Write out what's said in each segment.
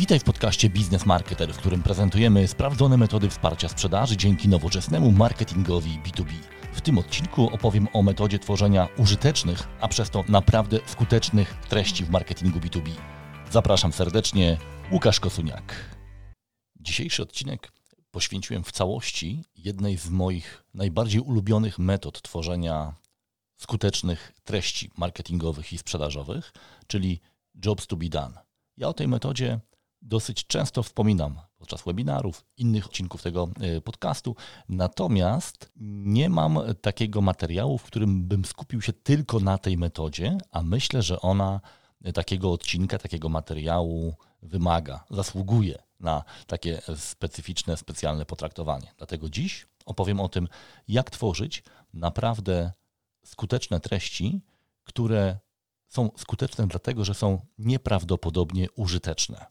Witaj w podcaście Biznes Marketer, w którym prezentujemy sprawdzone metody wsparcia sprzedaży dzięki nowoczesnemu marketingowi B2B. W tym odcinku opowiem o metodzie tworzenia użytecznych, a przez to naprawdę skutecznych treści w marketingu B2B. Zapraszam serdecznie, Łukasz Kosuniak. Dzisiejszy odcinek poświęciłem w całości jednej z moich najbardziej ulubionych metod tworzenia skutecznych treści marketingowych i sprzedażowych, czyli Jobs to be Done. Ja o tej metodzie dosyć często wspominam podczas webinarów, innych odcinków tego e, podcastu. Natomiast nie mam takiego materiału, w którym bym skupił się tylko na tej metodzie, a myślę, że ona takiego odcinka, takiego materiału wymaga, zasługuje na takie specyficzne, specjalne potraktowanie. Dlatego dziś opowiem o tym, jak tworzyć naprawdę skuteczne treści, które są skuteczne dlatego, że są nieprawdopodobnie użyteczne.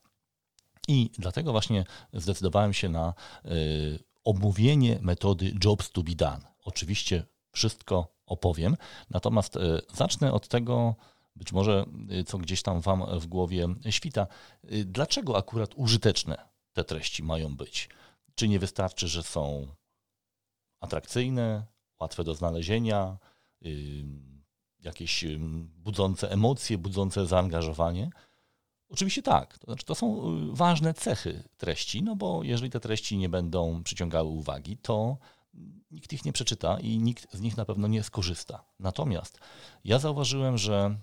I dlatego właśnie zdecydowałem się na y, omówienie metody Jobs to be done. Oczywiście wszystko opowiem, natomiast y, zacznę od tego, być może y, co gdzieś tam Wam w głowie świta, dlaczego akurat użyteczne te treści mają być? Czy nie wystarczy, że są atrakcyjne, łatwe do znalezienia, jakieś budzące emocje, budzące zaangażowanie? Oczywiście tak. To, znaczy, to są y, ważne cechy treści, no bo jeżeli te treści nie będą przyciągały uwagi, to nikt ich nie przeczyta i nikt z nich na pewno nie skorzysta. Natomiast ja zauważyłem, że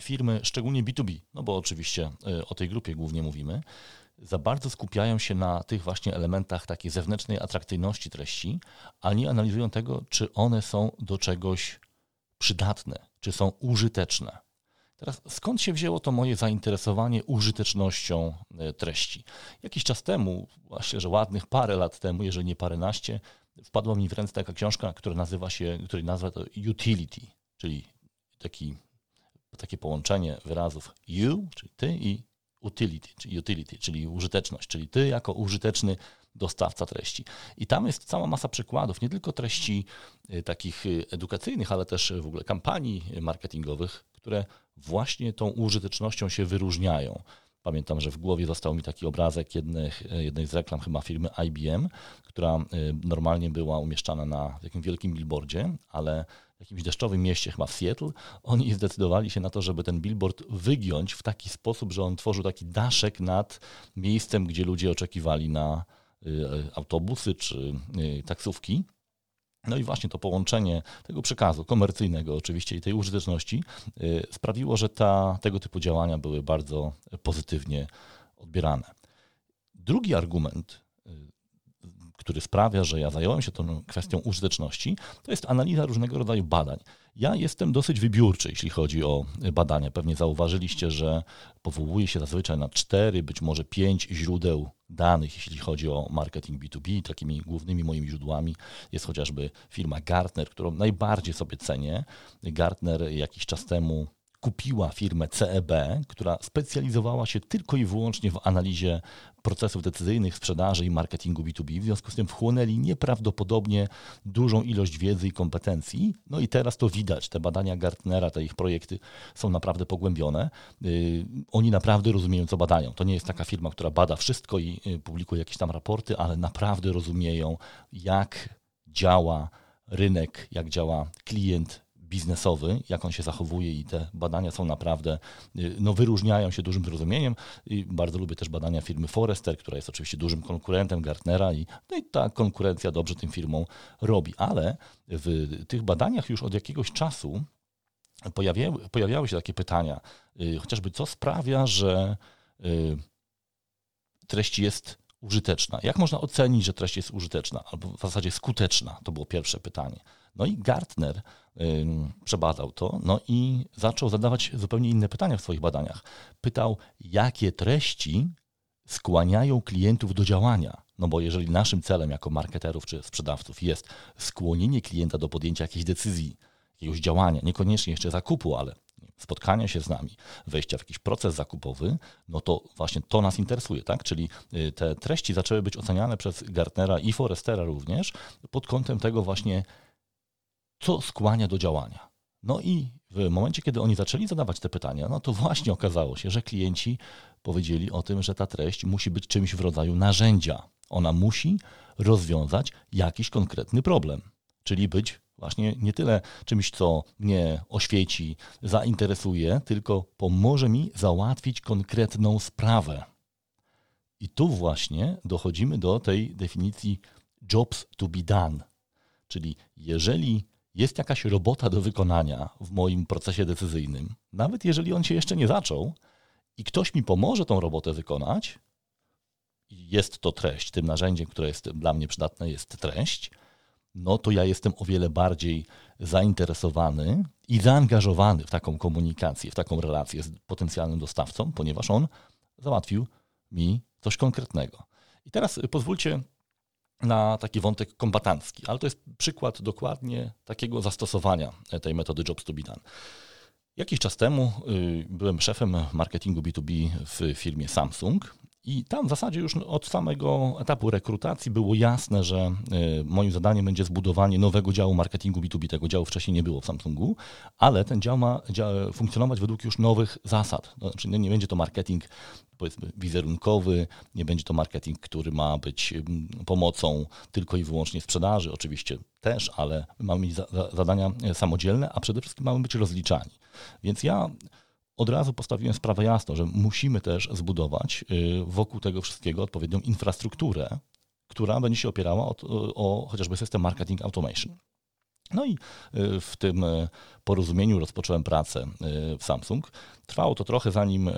firmy, szczególnie B2B, no bo oczywiście y, o tej grupie głównie mówimy, za bardzo skupiają się na tych właśnie elementach takiej zewnętrznej atrakcyjności treści, a nie analizują tego, czy one są do czegoś przydatne, czy są użyteczne. Teraz skąd się wzięło to moje zainteresowanie użytecznością e, treści? Jakiś czas temu, właśnie, że ładnych parę lat temu, jeżeli nie paręnaście, wpadła mi w ręce taka książka, która nazywa się, której nazwa to Utility, czyli taki, takie połączenie wyrazów you, czyli ty i utility, czyli utility, czyli użyteczność, czyli ty jako użyteczny dostawca treści. I tam jest cała masa przykładów, nie tylko treści e, takich e, edukacyjnych, ale też w ogóle kampanii marketingowych, które właśnie tą użytecznością się wyróżniają. Pamiętam, że w głowie został mi taki obrazek jednych, jednej z reklam chyba firmy IBM, która y, normalnie była umieszczana na takim wielkim billboardzie, ale w jakimś deszczowym mieście, chyba w Seattle, oni zdecydowali się na to, żeby ten billboard wygiąć w taki sposób, że on tworzył taki daszek nad miejscem, gdzie ludzie oczekiwali na y, autobusy czy y, taksówki. No i właśnie to połączenie tego przekazu komercyjnego oczywiście i tej użyteczności y, sprawiło, że ta, tego typu działania były bardzo pozytywnie odbierane. Drugi argument, y, który sprawia, że ja zająłem się tą kwestią użyteczności, to jest analiza różnego rodzaju badań. Ja jestem dosyć wybiórczy, jeśli chodzi o badania. Pewnie zauważyliście, że powołuję się zazwyczaj na cztery, być może pięć źródeł danych, jeśli chodzi o marketing B2B. Takimi głównymi moimi źródłami jest chociażby firma Gartner, którą najbardziej sobie cenię. Gartner jakiś czas temu kupiła firmę CEB, która specjalizowała się tylko i wyłącznie w analizie procesów decyzyjnych, sprzedaży i marketingu B2B. W związku z tym wchłonęli nieprawdopodobnie dużą ilość wiedzy i kompetencji. No i teraz to widać. Te badania Gartnera, te ich projekty są naprawdę pogłębione. Yy, oni naprawdę rozumieją, co badają. To nie jest taka firma, która bada wszystko i yy, publikuje jakieś tam raporty, ale naprawdę rozumieją, jak działa rynek, jak działa klient, biznesowy, jak on się zachowuje i te badania są naprawdę, y, no wyróżniają się dużym zrozumieniem. I bardzo lubię też badania firmy Forrester, która jest oczywiście dużym konkurentem Gartnera i, no i ta konkurencja dobrze tym firmom robi. Ale w tych badaniach już od jakiegoś czasu pojawiały, pojawiały się takie pytania, y, chociażby co sprawia, że y, treść jest użyteczna. Jak można ocenić, że treść jest użyteczna albo w zasadzie skuteczna? To było pierwsze pytanie. No i Gartner przebadał to, no i zaczął zadawać zupełnie inne pytania w swoich badaniach. Pytał, jakie treści skłaniają klientów do działania. No bo jeżeli naszym celem jako marketerów czy sprzedawców jest skłonienie klienta do podjęcia jakiejś decyzji, jakiegoś działania, niekoniecznie jeszcze zakupu, ale spotkania się z nami, wejścia w jakiś proces zakupowy, no to właśnie to nas interesuje, tak? Czyli y, te treści zaczęły być oceniane przez Gartnera i Forestera również pod kątem tego właśnie, co skłania do działania. No i w momencie, kiedy oni zaczęli zadawać te pytania, no to właśnie okazało się, że klienci powiedzieli o tym, że ta treść musi być czymś w rodzaju narzędzia. Ona musi rozwiązać jakiś konkretny problem, czyli być właśnie nie tyle czymś, co mnie oświeci, zainteresuje, tylko pomoże mi załatwić konkretną sprawę. I tu właśnie dochodzimy do tej definicji jobs to be done. Czyli jeżeli jest jakaś robota do wykonania w moim procesie decyzyjnym, nawet jeżeli on się jeszcze nie zaczął i ktoś mi pomoże tą robotę wykonać, jest to treść, tym narzędziem, które jest dla mnie przydatne, jest treść, no to ja jestem o wiele bardziej zainteresowany i zaangażowany w taką komunikację, w taką relację z potencjalnym dostawcą, ponieważ on załatwił mi coś konkretnego. I teraz pozwólcie na taki wątek kombatancki, ale to jest przykład dokładnie takiego zastosowania tej metody Jobs to be done. Jakiś czas temu y, byłem szefem marketingu B2B w firmie Samsung i tam w zasadzie już od samego etapu rekrutacji było jasne, że y, moim zadaniem będzie zbudowanie nowego działu marketingu B2B. Tego działu wcześniej nie było w Samsungu, ale ten dział ma funkcjonować według już nowych zasad. Znaczy nie będzie to marketing powiedzmy wizerunkowy, nie będzie to marketing, który ma być pomocą tylko i wyłącznie sprzedaży, oczywiście też, ale mamy mieć zadania samodzielne, a przede wszystkim mamy być rozliczani. Więc ja od razu postawiłem sprawę jasno, że musimy też zbudować y, wokół tego wszystkiego odpowiednią infrastrukturę, która będzie się opierała o, o chociażby system marketing automation. No i y, w tym y, porozumieniu rozpocząłem pracę w Samsung. Trwało to trochę, zanim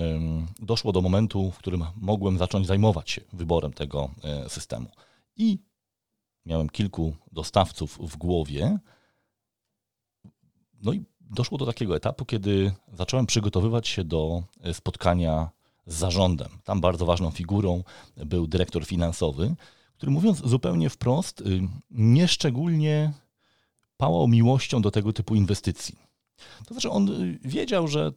doszło do momentu, w którym mogłem zacząć zajmować się wyborem tego systemu. I miałem kilku dostawców w głowie. No i doszło do takiego etapu, kiedy zacząłem przygotowywać się do e, spotkania z zarządem. Tam bardzo ważną figurą był dyrektor finansowy, który mówiąc zupełnie wprost, y, nieszczególnie pałał miłością do tego typu inwestycji. To znaczy on y, wiedział, że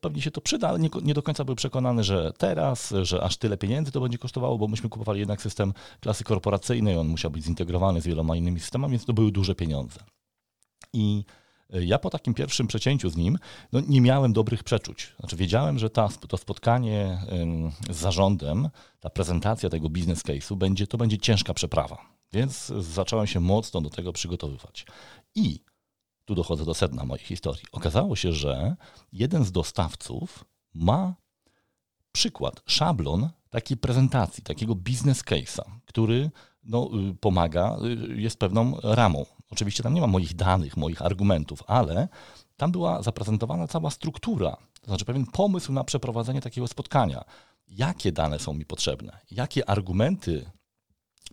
pewnie się to przyda, ale nie, nie, do końca był przekonany, że teraz, że aż tyle pieniędzy to będzie kosztowało, bo myśmy kupowali jednak system klasy korporacyjnej, on musiał być zintegrowany z wieloma innymi systemami, więc to były duże pieniądze. I ja po takim pierwszym przecięciu z nim no, nie miałem dobrych przeczuć. Znaczy wiedziałem, że ta, to spotkanie z zarządem, ta prezentacja tego biznes case'u będzie, to będzie ciężka przeprawa. Więc zacząłem się mocno do tego przygotowywać. I tu dochodzę do sedna mojej historii. Okazało się, że jeden z dostawców ma przykład, szablon takiej prezentacji, takiego biznes case'a, który no, y, pomaga, y, jest pewną ramą. Oczywiście tam nie ma moich danych, moich argumentów, ale tam była zaprezentowana cała struktura, to znaczy pewien pomysł na przeprowadzenie takiego spotkania. Jakie dane są mi potrzebne? Jakie argumenty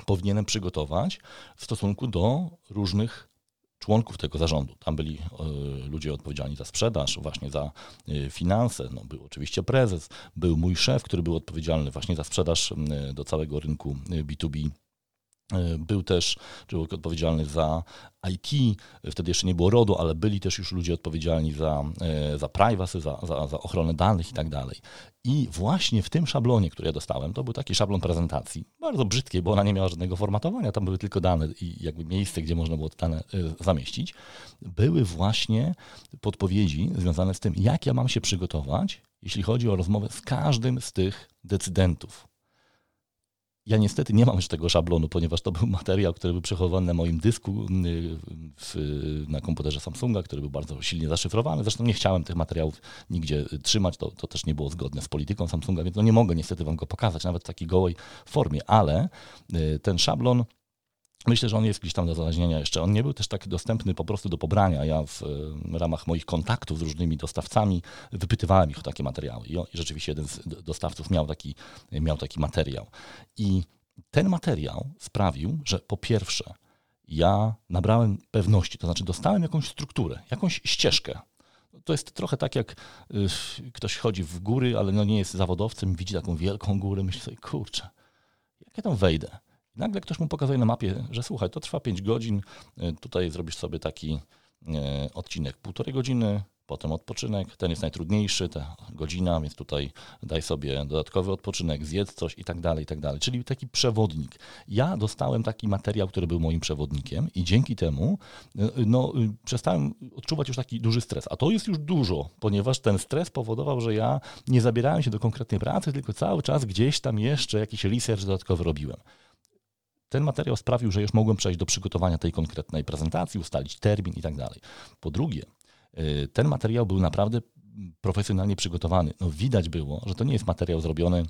powinienem przygotować w stosunku do różnych członków tego zarządu. Tam byli y, ludzie odpowiedzialni za sprzedaż, właśnie za y, finanse. No, był oczywiście prezes, był mój szef, który był odpowiedzialny właśnie za sprzedaż y, do całego rynku B2B E, był też człowiek odpowiedzialny za IT, wtedy jeszcze nie było RODO, ale byli też już ludzie odpowiedzialni za, e, za privacy, za, za, za ochronę danych i tak dalej. I właśnie w tym szablonie, który ja dostałem, to był taki szablon prezentacji, bardzo brzydkiej, bo ona nie miała żadnego formatowania, tam były tylko dane i jakby miejsce, gdzie można było te dane e, zamieścić, były właśnie podpowiedzi związane z tym, jak ja mam się przygotować, jeśli chodzi o rozmowę z każdym z tych decydentów ja niestety nie mam już tego szablonu, ponieważ to był materiał, który był przechowany na moim dysku y, w, na komputerze Samsunga, który był bardzo silnie zaszyfrowany. Zresztą nie chciałem tych materiałów nigdzie trzymać, to, to też nie było zgodne z polityką Samsunga, więc no nie mogę niestety wam go pokazać, nawet w takiej gołej formie, ale y, ten szablon Myślę, że on jest gdzieś tam do znalezienia jeszcze. On nie był też tak dostępny po prostu do pobrania. Ja w ramach moich kontaktów z różnymi dostawcami wypytywałem ich o takie materiały. I, rzeczywiście jeden z dostawców miał taki, miał taki materiał. I ten materiał sprawił, że po pierwsze, ja nabrałem pewności, to znaczy dostałem jakąś strukturę, jakąś ścieżkę. To jest trochę tak, jak y, ktoś chodzi w góry, ale no nie jest zawodowcem, widzi taką wielką górę, myśli sobie, kurczę, jak ja tam wejdę? Nagle ktoś mu pokazuje na mapie, że słuchaj, to trwa 5 godzin, e, tutaj zrobisz sobie taki e, odcinek półtorej godziny, potem odpoczynek. Ten jest najtrudniejszy, ta godzina, więc tutaj daj sobie dodatkowy odpoczynek, zjedz coś i tak dalej, i tak dalej. Czyli taki przewodnik. Ja dostałem taki materiał, który był moim przewodnikiem i dzięki temu no, przestałem odczuwać już taki duży stres. A to jest już dużo, ponieważ ten stres powodował, że ja nie zabierałem się do konkretnej pracy, tylko cały czas gdzieś tam jeszcze jakiś research dodatkowy robiłem. Ten materiał sprawił, że już mogłem przejść do przygotowania tej konkretnej prezentacji, ustalić termin i tak dalej. Po drugie, y, ten materiał był naprawdę profesjonalnie przygotowany. No, widać było, że to nie jest materiał zrobiony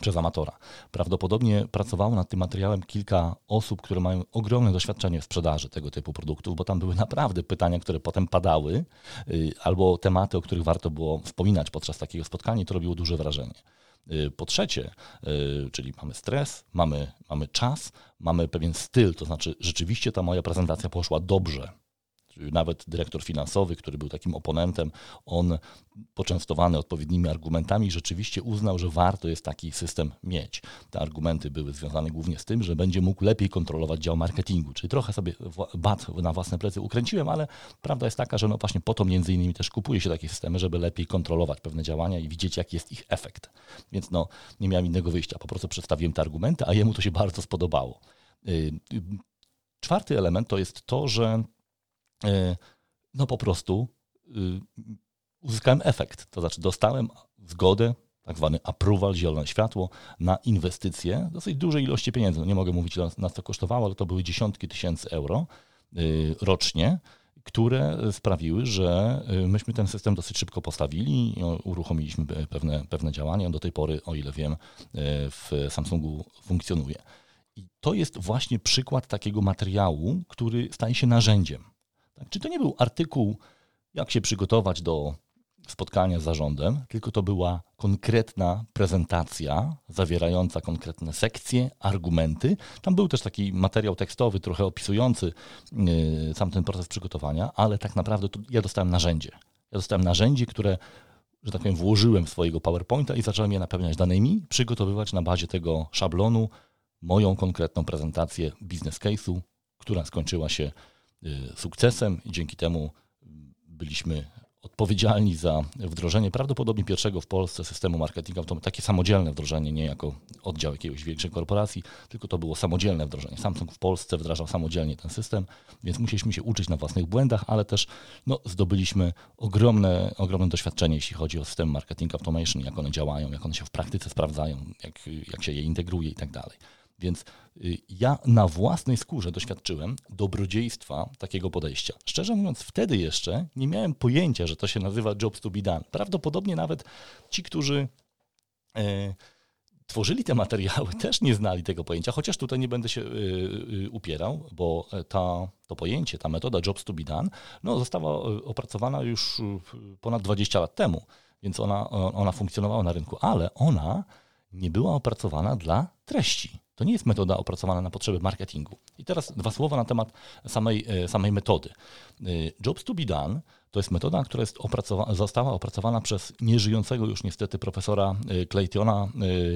przez amatora. Prawdopodobnie pracowało nad tym materiałem kilka osób, które mają ogromne doświadczenie w sprzedaży tego typu produktów, bo tam były naprawdę pytania, które potem padały, y, albo tematy, o których warto było wspominać podczas takiego spotkania to robiło duże wrażenie. Y, po trzecie, y, czyli mamy stres, mamy, mamy czas, mamy pewien styl, to znaczy rzeczywiście ta moja prezentacja poszła dobrze nawet dyrektor finansowy, który był takim oponentem, on poczęstowany odpowiednimi argumentami rzeczywiście uznał, że warto jest taki system mieć. Te argumenty były związane głównie z tym, że będzie mógł lepiej kontrolować dział marketingu, czyli trochę sobie bat na własne plecy ukręciłem, ale prawda jest taka, że no właśnie po to między innymi też kupuje się takie systemy, żeby lepiej kontrolować pewne działania i widzieć, jaki jest ich efekt. Więc no, nie miałem innego wyjścia, po prostu przedstawiłem te argumenty, a jemu to się bardzo spodobało. Y, y, czwarty element to jest to, że no po prostu y, uzyskałem efekt. To znaczy dostałem zgodę, tak zwany approval, zielone światło, na inwestycje dosyć dużej ilości pieniędzy. No nie mogę mówić, ile nas to kosztowało, ale to były dziesiątki tysięcy euro y, rocznie, które sprawiły, że y, myśmy ten system dosyć szybko postawili, uruchomiliśmy pewne, pewne działania. Do tej pory, o ile wiem, w Samsungu funkcjonuje. I to jest właśnie przykład takiego materiału, który staje się narzędziem. Czy to nie był artykuł, jak się przygotować do spotkania z zarządem, tylko to była konkretna prezentacja zawierająca konkretne sekcje, argumenty. Tam był też taki materiał tekstowy, trochę opisujący yy, sam ten proces przygotowania, ale tak naprawdę ja dostałem narzędzie. Ja dostałem narzędzie, które, że tak powiem, włożyłem w swojego PowerPointa i zacząłem je napełniać danymi, przygotowywać na bazie tego szablonu moją konkretną prezentację biznes case'u, która skończyła się sukcesem i dzięki temu byliśmy odpowiedzialni za wdrożenie prawdopodobnie pierwszego w Polsce systemu marketingu, to takie samodzielne wdrożenie, nie jako oddział jakiejś większej korporacji, tylko to było samodzielne wdrożenie. Samsung w Polsce wdrażał samodzielnie ten system, więc musieliśmy się uczyć na własnych błędach, ale też no, zdobyliśmy ogromne, ogromne doświadczenie, jeśli chodzi o system marketing automation, jak one działają, jak one się w praktyce sprawdzają, jak, jak się je integruje i tak dalej. Więc y, ja na własnej skórze doświadczyłem dobrodziejstwa takiego podejścia. Szczerze mówiąc, wtedy jeszcze nie miałem pojęcia, że to się nazywa jobs to be done. Prawdopodobnie nawet ci, którzy e, tworzyli te materiały, też nie znali tego pojęcia, chociaż tutaj nie będę się y, y, upierał, bo ta, to pojęcie, ta metoda jobs to be done, no, została opracowana już ponad 20 lat temu, więc ona, ona funkcjonowała na rynku, ale ona nie była opracowana dla treści. To nie jest metoda opracowana na potrzeby marketingu. I teraz dwa słowa na temat samej, e, samej metody. E, Jobs to be done to jest metoda, która jest opracowa została opracowana przez nieżyjącego już niestety profesora e, Claytona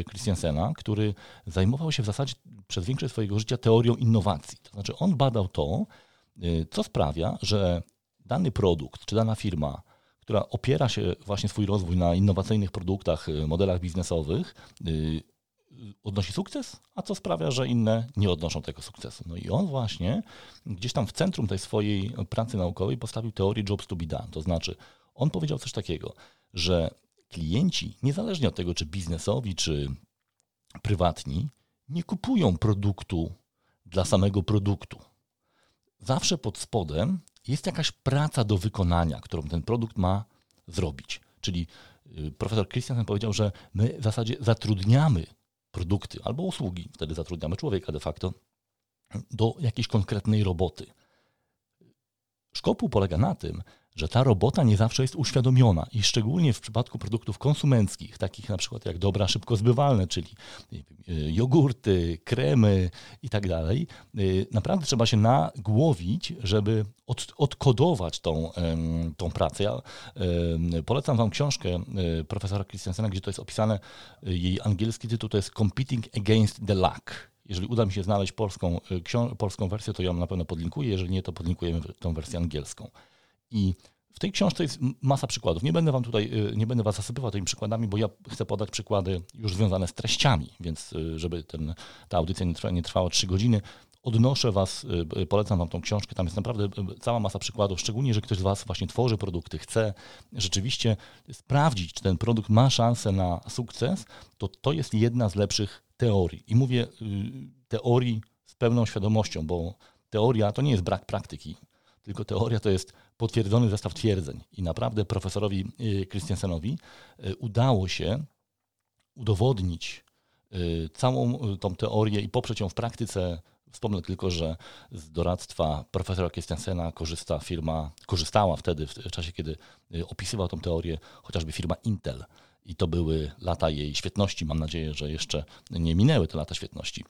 Christiansena, który zajmował się w zasadzie przez większość swojego życia teorią innowacji. To znaczy on badał to, co sprawia, że dany produkt czy dana firma która opiera się właśnie swój rozwój na innowacyjnych produktach, modelach biznesowych, odnosi sukces, a co sprawia, że inne nie odnoszą tego sukcesu. No i on właśnie gdzieś tam w centrum tej swojej pracy naukowej postawił teorię jobs to be done. To znaczy, on powiedział coś takiego, że klienci, niezależnie od tego, czy biznesowi, czy prywatni, nie kupują produktu dla samego produktu. Zawsze pod spodem jest jakaś praca do wykonania, którą ten produkt ma zrobić. Czyli y, profesor Christiansen powiedział, że my w zasadzie zatrudniamy produkty albo usługi, wtedy zatrudniamy człowieka de facto, do jakiejś konkretnej roboty. Szkopuł polega na tym, że ta robota nie zawsze jest uświadomiona i szczególnie w przypadku produktów konsumenckich, takich na przykład jak dobra szybko zbywalne, czyli y, jogurty, kremy i tak dalej, y, naprawdę trzeba się nagłowić, żeby od, odkodować tą, tą pracę. Ja polecam Wam książkę y, profesora Christiansena, gdzie to jest opisane, jej angielski tytuł to jest Competing Against the Luck. Jeżeli uda mi się znaleźć polską, polską wersję, to ją na pewno podlinkuję. Jeżeli nie, to podlinkujemy tą wersję angielską. I w tej książce jest masa przykładów. Nie będę wam tutaj, nie będę was zasypywał tymi przykładami, bo ja chcę podać przykłady już związane z treściami, więc żeby ten, ta audycja nie trwała, nie trwała 3 godziny, odnoszę Was, polecam Wam tą książkę, tam jest naprawdę cała masa przykładów, szczególnie, że ktoś z Was właśnie tworzy produkty, chce rzeczywiście sprawdzić, czy ten produkt ma szansę na sukces, to to jest jedna z lepszych teorii. I mówię teorii z pełną świadomością, bo teoria to nie jest brak praktyki, tylko teoria to jest potwierdzony zestaw twierdzeń. I naprawdę profesorowi y, Christiansenowi y, udało się udowodnić y, całą tą teorię i poprzeć ją w praktyce. Wspomnę tylko, że z doradztwa profesora Christiansena korzysta firma, korzystała wtedy, w czasie kiedy opisywał tą teorię, chociażby firma Intel. I to były lata jej świetności. Mam nadzieję, że jeszcze nie minęły te lata świetności.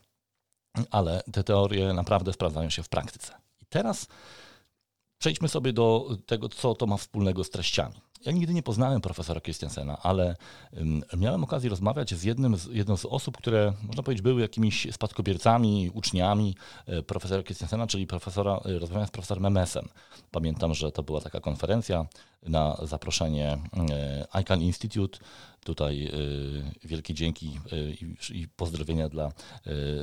Ale te teorie naprawdę sprawdzają się w praktyce. I teraz Przejdźmy sobie do tego, co to ma wspólnego z treściami. Ja nigdy nie poznałem profesora Christiansena, ale miałem okazję rozmawiać z, jednym z jedną z osób, które można powiedzieć były jakimiś spadkobiercami, uczniami e, profesora Christiansena, czyli profesora, e, rozmawiałem z profesorem Memesem. Pamiętam, że to była taka konferencja na zaproszenie e, ICANN Institute Tutaj y, wielkie dzięki y, i pozdrowienia dla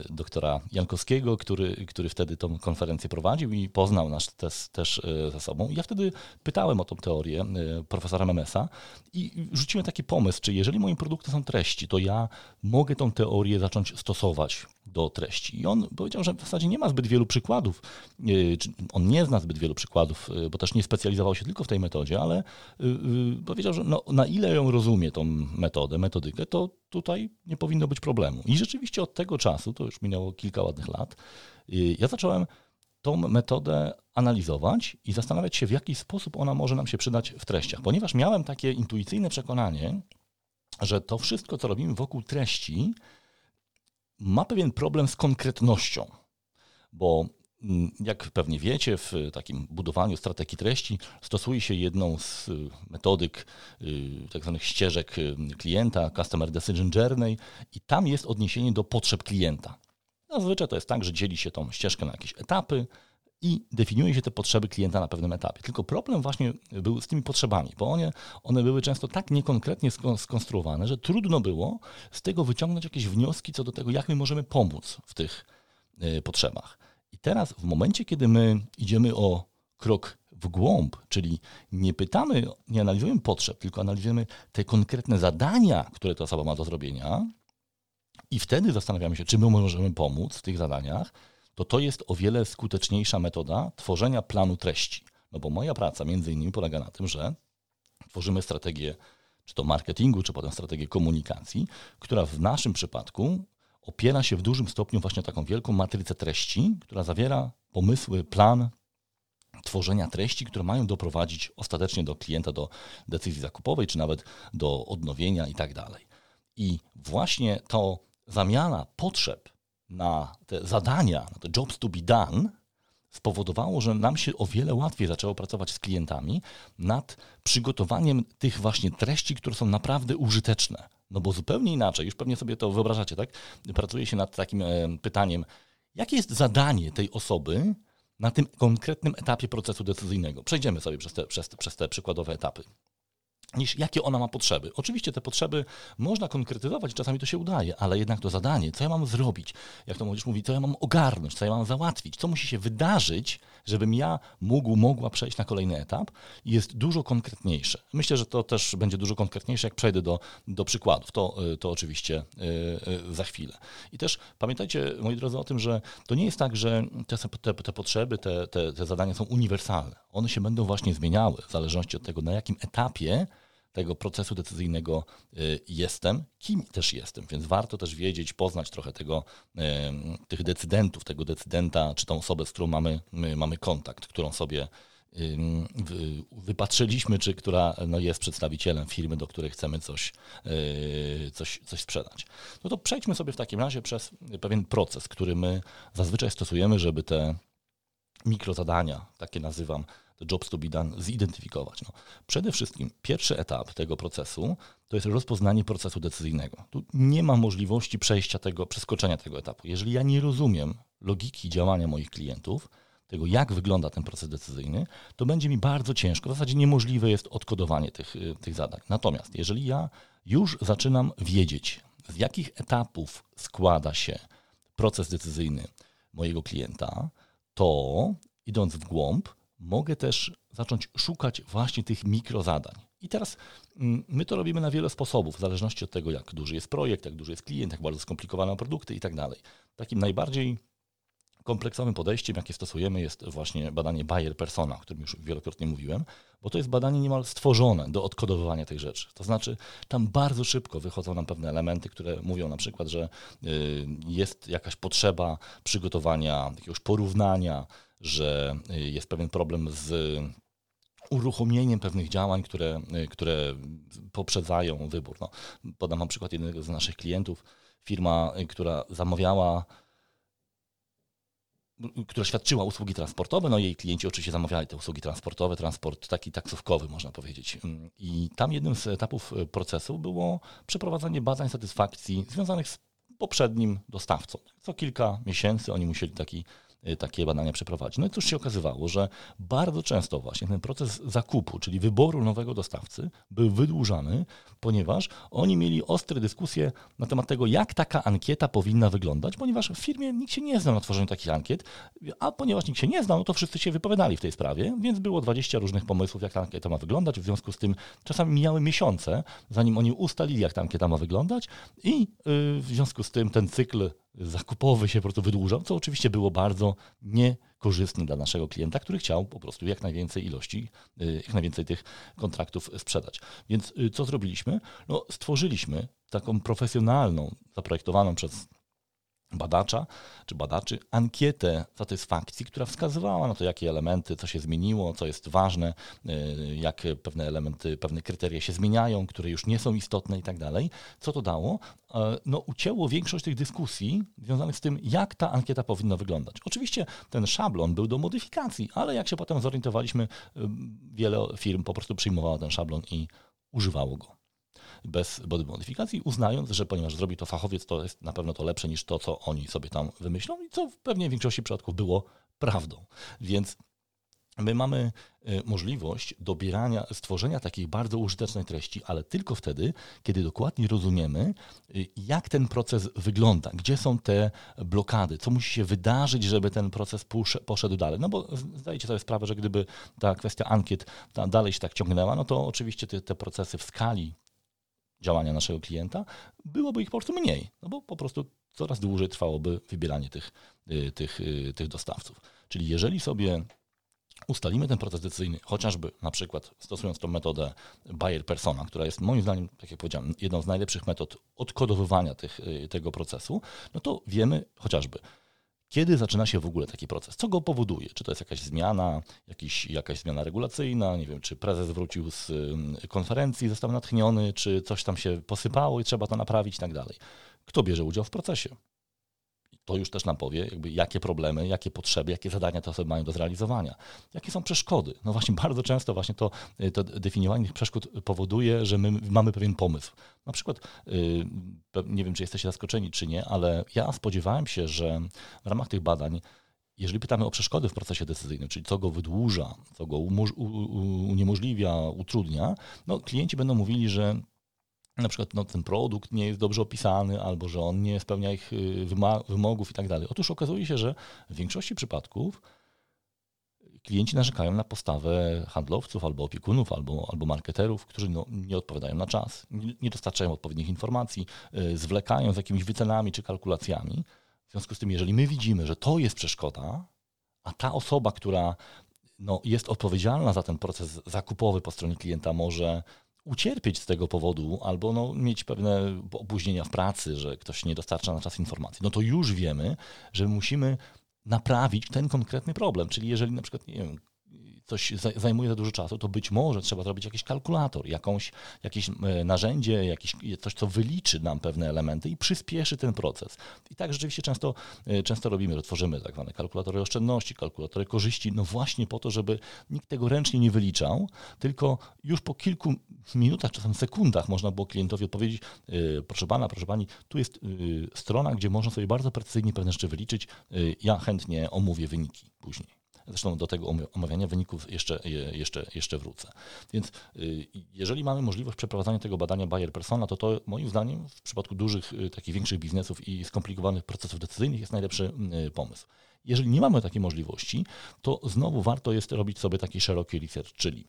doktora Jankowskiego, który, który wtedy tą konferencję prowadził i poznał nas też, też ze sobą. Ja wtedy pytałem o tą teorię profesora Memesa i rzuciłem taki pomysł, czy jeżeli moim produktem są treści, to ja mogę tą teorię zacząć stosować do treści. I on powiedział, że w zasadzie nie ma zbyt wielu przykładów. On nie zna zbyt wielu przykładów, bo też nie specjalizował się tylko w tej metodzie, ale powiedział, że no, na ile ją rozumie, tą metodę, metodykę, to tutaj nie powinno być problemu. I rzeczywiście od tego czasu, to już minęło kilka ładnych lat, y, ja zacząłem tą metodę analizować i zastanawiać się, w jaki sposób ona może nam się przydać w treściach. Ponieważ miałem takie intuicyjne przekonanie, że to wszystko, co robimy wokół treści, ma pewien problem z konkretnością. Bo Mm, jak pewnie wiecie, w takim budowaniu strategii treści stosuje się jedną z y, metodyk y, tak zwanych ścieżek y, klienta, Customer Decision Journey i tam jest odniesienie do potrzeb klienta. Zazwyczaj to jest tak, że dzieli się tą ścieżkę na jakieś etapy i definiuje się te potrzeby klienta na pewnym etapie. Tylko problem właśnie był z tymi potrzebami, bo one, one były często tak niekonkretnie skonstruowane, że trudno było z tego wyciągnąć jakieś wnioski co do tego, jak my możemy pomóc w tych potrzebach. I teraz, w momencie, kiedy my idziemy o krok w głąb, czyli nie pytamy, nie analizujemy potrzeb, tylko analizujemy te konkretne zadania, które ta osoba ma do zrobienia, i wtedy zastanawiamy się, czy my możemy pomóc w tych zadaniach, to to jest o wiele skuteczniejsza metoda tworzenia planu treści. No bo moja praca między innymi polega na tym, że tworzymy strategię czy to marketingu, czy potem strategię komunikacji, która w naszym przypadku opiera się w dużym stopniu właśnie taką wielką matrycę treści, która zawiera pomysły, plan tworzenia treści, które mają doprowadzić ostatecznie do klienta do decyzji zakupowej, czy nawet do odnowienia i tak dalej. I właśnie to zamiana potrzeb na te zadania, na te jobs to be done, spowodowało, że nam się o wiele łatwiej zaczęło pracować z klientami nad przygotowaniem tych właśnie treści, które są naprawdę użyteczne. No bo zupełnie inaczej, już pewnie sobie to wyobrażacie, tak? Pracuje się nad takim e, pytaniem, jakie jest zadanie tej osoby na tym konkretnym etapie procesu decyzyjnego. Przejdziemy sobie przez te, przez, przez te przykładowe etapy niż jakie ona ma potrzeby. Oczywiście te potrzeby można konkretyzować, czasami to się udaje, ale jednak to zadanie, co ja mam zrobić, jak to młodzież mówi, co ja mam ogarnąć, co ja mam załatwić, co musi się wydarzyć, żebym ja mógł, mogła przejść na kolejny etap, jest dużo konkretniejsze. Myślę, że to też będzie dużo konkretniejsze, jak przejdę do, do przykładów. To, y, to oczywiście yy, za chwilę. I też pamiętajcie, moi drodzy, o tym, że to nie jest tak, że te, te, te potrzeby, te, te, te zadania są uniwersalne. One się będą właśnie zmieniały w zależności od tego, na jakim etapie tego procesu decyzyjnego y, jestem, kim też jestem, więc warto też wiedzieć, poznać trochę tego, y, tych decydentów, tego decydenta, czy tą osobę, z którą mamy, mamy kontakt, którą sobie y, wypatrzyliśmy, czy która no, jest przedstawicielem firmy, do której chcemy coś, coś, coś sprzedać. No to przejdźmy sobie w takim razie przez pewien proces, który my zazwyczaj stosujemy, żeby te mikrozadania, takie nazywam, the jobs to be done, zidentyfikować. No, przede wszystkim pierwszy etap tego procesu to jest rozpoznanie procesu decyzyjnego. Tu nie ma możliwości przejścia tego, przeskoczenia tego etapu. Jeżeli ja nie rozumiem logiki działania moich klientów, tego, jak wygląda ten proces decyzyjny, to będzie mi bardzo ciężko, w zasadzie niemożliwe jest odkodowanie tych, tych zadań. Natomiast jeżeli ja już zaczynam wiedzieć, z jakich etapów składa się proces decyzyjny mojego klienta, to idąc w głąb, mogę też zacząć szukać właśnie tych mikrozadań. I teraz mm, my to robimy na wiele sposobów, w zależności od tego, jak duży jest projekt, jak duży jest klient, jak bardzo skomplikowane produkty i tak dalej. Takim najbardziej kompleksowym podejściem, jakie stosujemy, jest właśnie badanie Bayer Persona, o którym już wielokrotnie mówiłem, bo to jest badanie niemal stworzone do odkodowywania tych rzeczy. To znaczy, tam bardzo szybko wychodzą nam pewne elementy, które mówią na przykład, że y, jest jakaś potrzeba przygotowania, jakiegoś porównania, że y, jest pewien problem z uruchomieniem pewnych działań, które, y, które poprzedzają wybór. No, podam wam przykład jednego z naszych klientów, firma, która zamawiała która świadczyła usługi transportowe, no jej klienci oczywiście zamawiali te usługi transportowe, transport taki taksówkowy można powiedzieć. I tam jednym z etapów procesu było przeprowadzanie badań satysfakcji związanych z poprzednim dostawcą. Co kilka miesięcy oni musieli taki Y, takie badania przeprowadzić. No i cóż się okazywało, że bardzo często właśnie ten proces zakupu, czyli wyboru nowego dostawcy, był wydłużany, ponieważ oni mieli ostre dyskusje na temat tego, jak taka ankieta powinna wyglądać, ponieważ w firmie nikt się nie znał na tworzeniu takich ankiet, a ponieważ nikt się nie znał, no to wszyscy się wypowiadali w tej sprawie, więc było 20 różnych pomysłów, jak ta ankieta ma wyglądać. W związku z tym czasami mijały miesiące, zanim oni ustalili, jak ta ankieta ma wyglądać i y, w związku z tym ten cykl zakupowy się po prostu wydłużał, co oczywiście było bardzo niekorzystne dla naszego klienta, który chciał po prostu jak najwięcej ilości, y, jak najwięcej tych kontraktów sprzedać. Więc y, co zrobiliśmy? No, stworzyliśmy taką profesjonalną, zaprojektowaną przez badacza czy badaczy ankietę satysfakcji, która wskazywała na to, jakie elementy, co się zmieniło, co jest ważne, y, jak pewne elementy, pewne kryteria się zmieniają, które już nie są istotne i tak dalej. Co to dało? E, no, ucięło większość tych dyskusji związanych z tym, jak ta ankieta powinna wyglądać. Oczywiście ten szablon był do modyfikacji, ale jak się potem zorientowaliśmy, y, wiele firm po prostu przyjmowało ten szablon i używało go bez body modyfikacji, uznając, że ponieważ zrobi to fachowiec, to jest na pewno to lepsze niż to, co oni sobie tam wymyślą i co w pewnie większości przypadków było prawdą. Więc My mamy y, możliwość dobierania, stworzenia takich bardzo użytecznej treści, ale tylko wtedy, kiedy dokładnie rozumiemy, y, jak ten proces wygląda, gdzie są te blokady, co musi się wydarzyć, żeby ten proces poszedł dalej. No bo zdajecie sobie sprawę, że gdyby ta kwestia ankiet dalej się tak ciągnęła, no to oczywiście te, te procesy w skali działania naszego klienta, byłoby ich po prostu mniej, no bo po prostu coraz dłużej trwałoby wybieranie tych, y, tych, y, tych dostawców. Czyli jeżeli sobie ustalimy ten proces decyzyjny, chociażby na przykład stosując tą metodę Bayer Persona, która jest moim zdaniem, tak jak powiedziałem, jedną z najlepszych metod odkodowywania tych, y, tego procesu, no to wiemy chociażby, kiedy zaczyna się w ogóle taki proces? Co go powoduje? Czy to jest jakaś zmiana, jakiś, jakaś zmiana regulacyjna? Nie wiem, czy prezes wrócił z konferencji, został natchniony, czy coś tam się posypało i trzeba to naprawić i tak dalej. Kto bierze udział w procesie? To już też nam powie, jakby jakie problemy, jakie potrzeby, jakie zadania te osoby mają do zrealizowania. Jakie są przeszkody? No właśnie bardzo często właśnie to, y, to definiowanie tych przeszkód powoduje, że my mamy pewien pomysł. Na przykład, y, nie wiem, czy jesteście zaskoczeni, czy nie, ale ja spodziewałem się, że w ramach tych badań jeżeli pytamy o przeszkody w procesie decyzyjnym, czyli co go wydłuża, co go uniemożliwia, utrudnia, no klienci będą mówili, że na przykład no, ten produkt nie jest dobrze opisany, albo że on nie spełnia ich y, wymogów i tak dalej. Otóż okazuje się, że w większości przypadków klienci narzekają na postawę handlowców, albo opiekunów, albo, albo marketerów, którzy no, nie odpowiadają na czas, nie, dostarczają odpowiednich informacji, yy, zwlekają z jakimiś wycenami czy kalkulacjami. W związku z tym, jeżeli my widzimy, że to jest przeszkoda, a ta osoba, która no, jest odpowiedzialna za ten proces zakupowy po stronie klienta, może ucierpieć z tego powodu albo no, mieć pewne opóźnienia w pracy, że ktoś nie dostarcza na czas informacji, no to już wiemy, że musimy naprawić ten konkretny problem. Czyli jeżeli na przykład, nie wiem, coś zajmuje za dużo czasu, to być może trzeba zrobić jakiś kalkulator, jakąś, jakieś e, narzędzie, jakieś, coś, co wyliczy nam pewne elementy i przyspieszy ten proces. I tak rzeczywiście często, e, często robimy, tworzymy tak zwane kalkulatory oszczędności, kalkulatory korzyści, no właśnie po to, żeby nikt tego ręcznie nie wyliczał, tylko już po kilku minutach, czasem sekundach można było klientowi odpowiedzieć, e, proszę pana, proszę pani, tu jest strona, gdzie można sobie bardzo precyzyjnie pewne rzeczy wyliczyć, ja chętnie omówię wyniki później. Zresztą do tego omawiania wyników jeszcze, jeszcze, jeszcze wrócę. Więc y, jeżeli mamy możliwość przeprowadzania tego badania Bayer Persona, to to moim zdaniem w przypadku dużych, y, takich większych biznesów i skomplikowanych procesów decyzyjnych jest najlepszy y, pomysł. Jeżeli nie mamy takiej możliwości, to znowu warto jest robić sobie taki szeroki research, czyli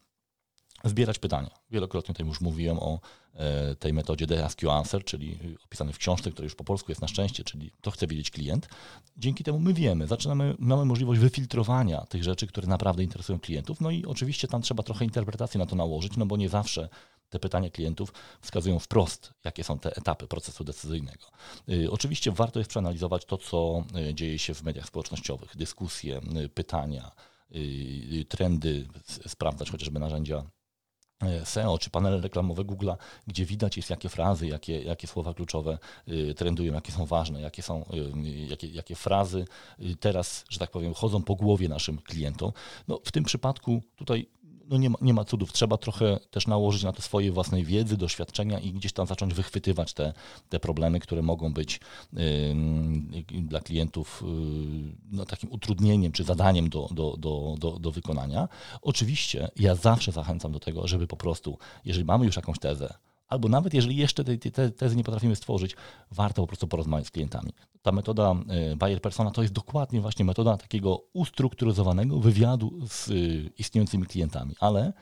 zbierać pytania. Wielokrotnie tutaj już mówiłem o e, tej metodzie The Ask You Answer, czyli opisanej w książce, która już po polsku jest na szczęście, czyli to chce wiedzieć klient. Dzięki temu my wiemy, zaczynamy, mamy możliwość wyfiltrowania tych rzeczy, które naprawdę interesują klientów. No i oczywiście tam trzeba trochę interpretacji na to nałożyć, no bo nie zawsze te pytania klientów wskazują wprost, jakie są te etapy procesu decyzyjnego. Y, oczywiście warto jest przeanalizować to, co y, dzieje się w mediach społecznościowych, dyskusje, y, pytania, trendy, sprawdzać chociażby narzędzia SEO czy panele reklamowe Google'a, gdzie widać jest jakie frazy, jakie, jakie słowa kluczowe y, trendują, jakie są ważne, jakie są, y, jakie, jakie frazy teraz, że tak powiem, chodzą po głowie naszym klientom. No, w tym przypadku tutaj no nie, ma, nie ma cudów. Trzeba trochę też nałożyć na to swojej własnej wiedzy, doświadczenia i gdzieś tam zacząć wychwytywać te, te problemy, które mogą być yy, dla klientów yy, no, takim utrudnieniem czy zadaniem do, do, do, do, do wykonania. Oczywiście ja zawsze zachęcam do tego, żeby po prostu, jeżeli mamy już jakąś tezę, albo nawet jeżeli jeszcze tej, tezy nie potrafimy stworzyć, warto po prostu porozmawiać z klientami. Ta metoda y, Bayer Persona to jest dokładnie właśnie metoda takiego ustrukturyzowanego wywiadu z y, istniejącymi klientami, ale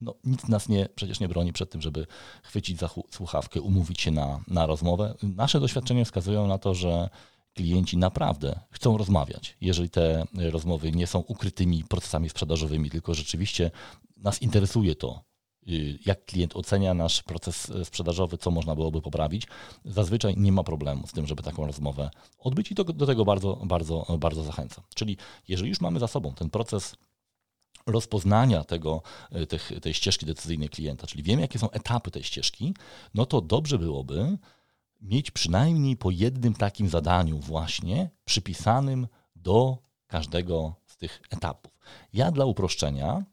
no, nic nas nie, przecież nie broni przed tym, żeby chwycić za słuchawkę, umówić się na, na rozmowę. Nasze doświadczenia wskazują na to, że klienci naprawdę chcą rozmawiać, jeżeli te rozmowy nie są ukrytymi procesami sprzedażowymi, tylko rzeczywiście nas interesuje to, jak klient ocenia nasz proces e, sprzedażowy, co można byłoby poprawić, zazwyczaj nie ma problemu z tym, żeby taką rozmowę odbyć i do, do tego bardzo, bardzo, bardzo zachęcam. Czyli jeżeli już mamy za sobą ten proces rozpoznania tego, e, tych, tej ścieżki decyzyjnej klienta, czyli wiemy, jakie są etapy tej ścieżki, no to dobrze byłoby mieć przynajmniej po jednym takim zadaniu właśnie przypisanym do każdego z tych etapów. Ja dla uproszczenia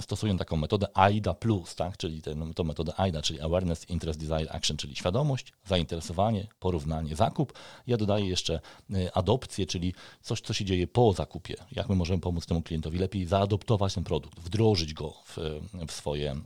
stosują taką metodę AIDA+, tak? czyli tę to metodę AIDA, czyli Awareness, Interest, Desire, Action, czyli świadomość, zainteresowanie, porównanie, zakup. Ja dodaję jeszcze y, adopcję, czyli coś, co się dzieje po zakupie. Jak my możemy pomóc temu klientowi lepiej zaadoptować ten produkt, wdrożyć go w, w, swoje,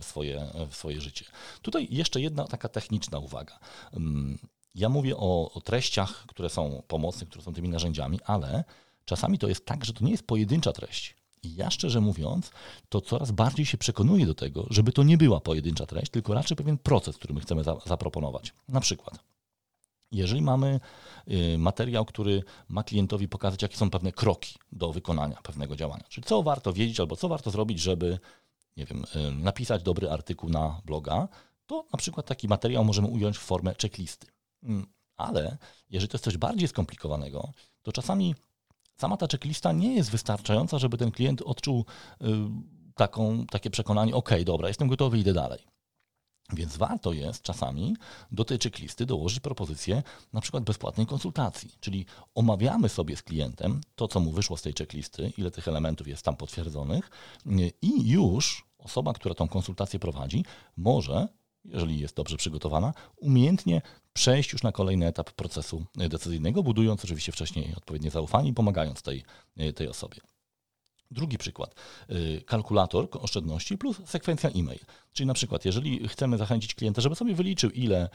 w, swoje, w swoje życie. Tutaj jeszcze jedna taka techniczna uwaga. Mm, ja mówię o, o treściach, które są pomocne, które są tymi narzędziami, ale czasami to jest tak, że to nie jest pojedyncza treść i ja szczerze mówiąc, to coraz bardziej się przekonuję do tego, żeby to nie była pojedyncza treść, tylko raczej pewien proces, który my chcemy za, zaproponować. Na przykład, jeżeli mamy y, materiał, który ma klientowi pokazać, jakie są pewne kroki do wykonania pewnego działania, czyli co warto wiedzieć albo co warto zrobić, żeby nie wiem, y, napisać dobry artykuł na bloga, to na przykład taki materiał możemy ująć w formę checklisty. Mm, ale jeżeli to jest coś bardziej skomplikowanego, to czasami sama ta checklista nie jest wystarczająca, żeby ten klient odczuł y, taką, takie przekonanie, ok, dobra, jestem gotowy, idę dalej. Więc warto jest czasami do tej checklisty dołożyć propozycję na przykład bezpłatnej konsultacji, czyli omawiamy sobie z klientem to, co mu wyszło z tej checklisty, ile tych elementów jest tam potwierdzonych y, i już osoba, która tą konsultację prowadzi, może jeżeli jest dobrze przygotowana, umiejętnie przejść już na kolejny etap procesu decyzyjnego, budując oczywiście wcześniej odpowiednie zaufanie i pomagając tej, tej osobie. Drugi przykład. Y, kalkulator oszczędności plus sekwencja e-mail. Czyli na przykład, jeżeli chcemy zachęcić klienta, żeby sobie wyliczył, ile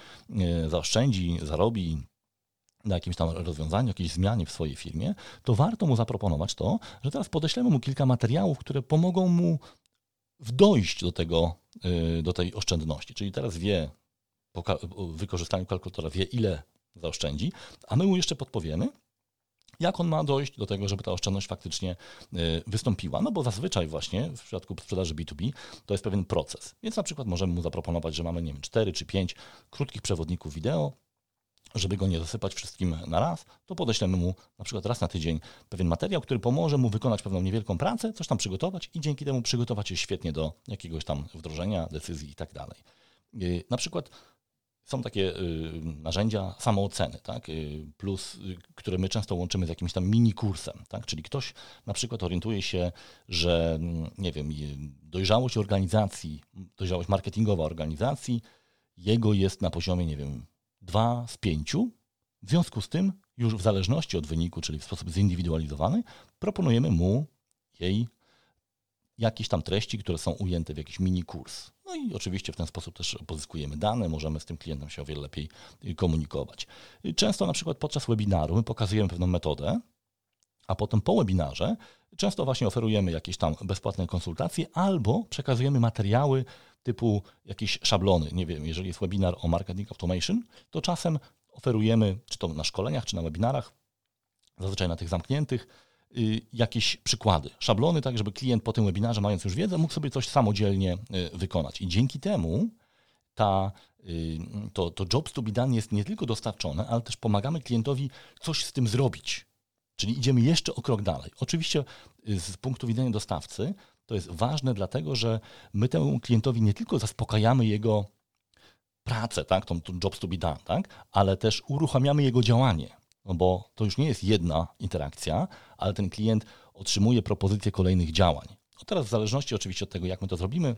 y, zaoszczędzi, zarobi na jakimś tam rozwiązaniu, jakiejś zmianie w swojej firmie, to warto mu zaproponować to, że teraz podeślemy mu kilka materiałów, które pomogą mu dojść do, tego, y, do tej oszczędności. Czyli teraz wie, po wykorzystaniu kalkulatora wie, ile zaoszczędzi, a my mu jeszcze podpowiemy, jak on ma dojść do tego, żeby ta oszczędność faktycznie y, wystąpiła. No bo zazwyczaj właśnie w przypadku sprzedaży B2B to jest pewien proces. Więc na przykład możemy mu zaproponować, że mamy, nie wiem, 4 czy 5 krótkich przewodników wideo, żeby go nie zasypać wszystkim na raz, to podeślemy mu na przykład raz na tydzień pewien materiał, który pomoże mu wykonać pewną niewielką pracę, coś tam przygotować i dzięki temu przygotować się świetnie do jakiegoś tam wdrożenia, decyzji i tak dalej. Y, na przykład są takie y, narzędzia samooceny, tak? Y, plus, które my często łączymy z jakimś tam mini kursem, tak? czyli ktoś na przykład orientuje się, że mm, nie wiem, dojrzałość organizacji, dojrzałość marketingowa organizacji, jego jest na poziomie, nie wiem, 2 z 5. W związku z tym już w zależności od wyniku, czyli w sposób zindywidualizowany, proponujemy mu jej jakieś tam treści, które są ujęte w jakiś mini kurs. No i oczywiście w ten sposób też pozyskujemy dane, możemy z tym klientem się o wiele lepiej komunikować. Często na przykład podczas webinaru my pokazujemy pewną metodę, a potem po webinarze często właśnie oferujemy jakieś tam bezpłatne konsultacje albo przekazujemy materiały typu jakieś szablony. Nie wiem, jeżeli jest webinar o marketing automation, to czasem oferujemy, czy to na szkoleniach, czy na webinarach, zazwyczaj na tych zamkniętych, y, jakieś przykłady, szablony, tak żeby klient po tym webinarze, mając już wiedzę, mógł sobie coś samodzielnie y, wykonać. I dzięki temu ta, y, to, to jobs to be done jest nie tylko dostarczone, ale też pomagamy klientowi coś z tym zrobić. Czyli idziemy jeszcze o krok dalej. Oczywiście z punktu widzenia dostawcy to jest ważne, dlatego że my temu klientowi nie tylko zaspokajamy jego pracę, tak, tą, tą jobs to be done, tak, ale też uruchamiamy jego działanie, no bo to już nie jest jedna interakcja, ale ten klient otrzymuje propozycję kolejnych działań. No teraz w zależności oczywiście od tego, jak my to zrobimy,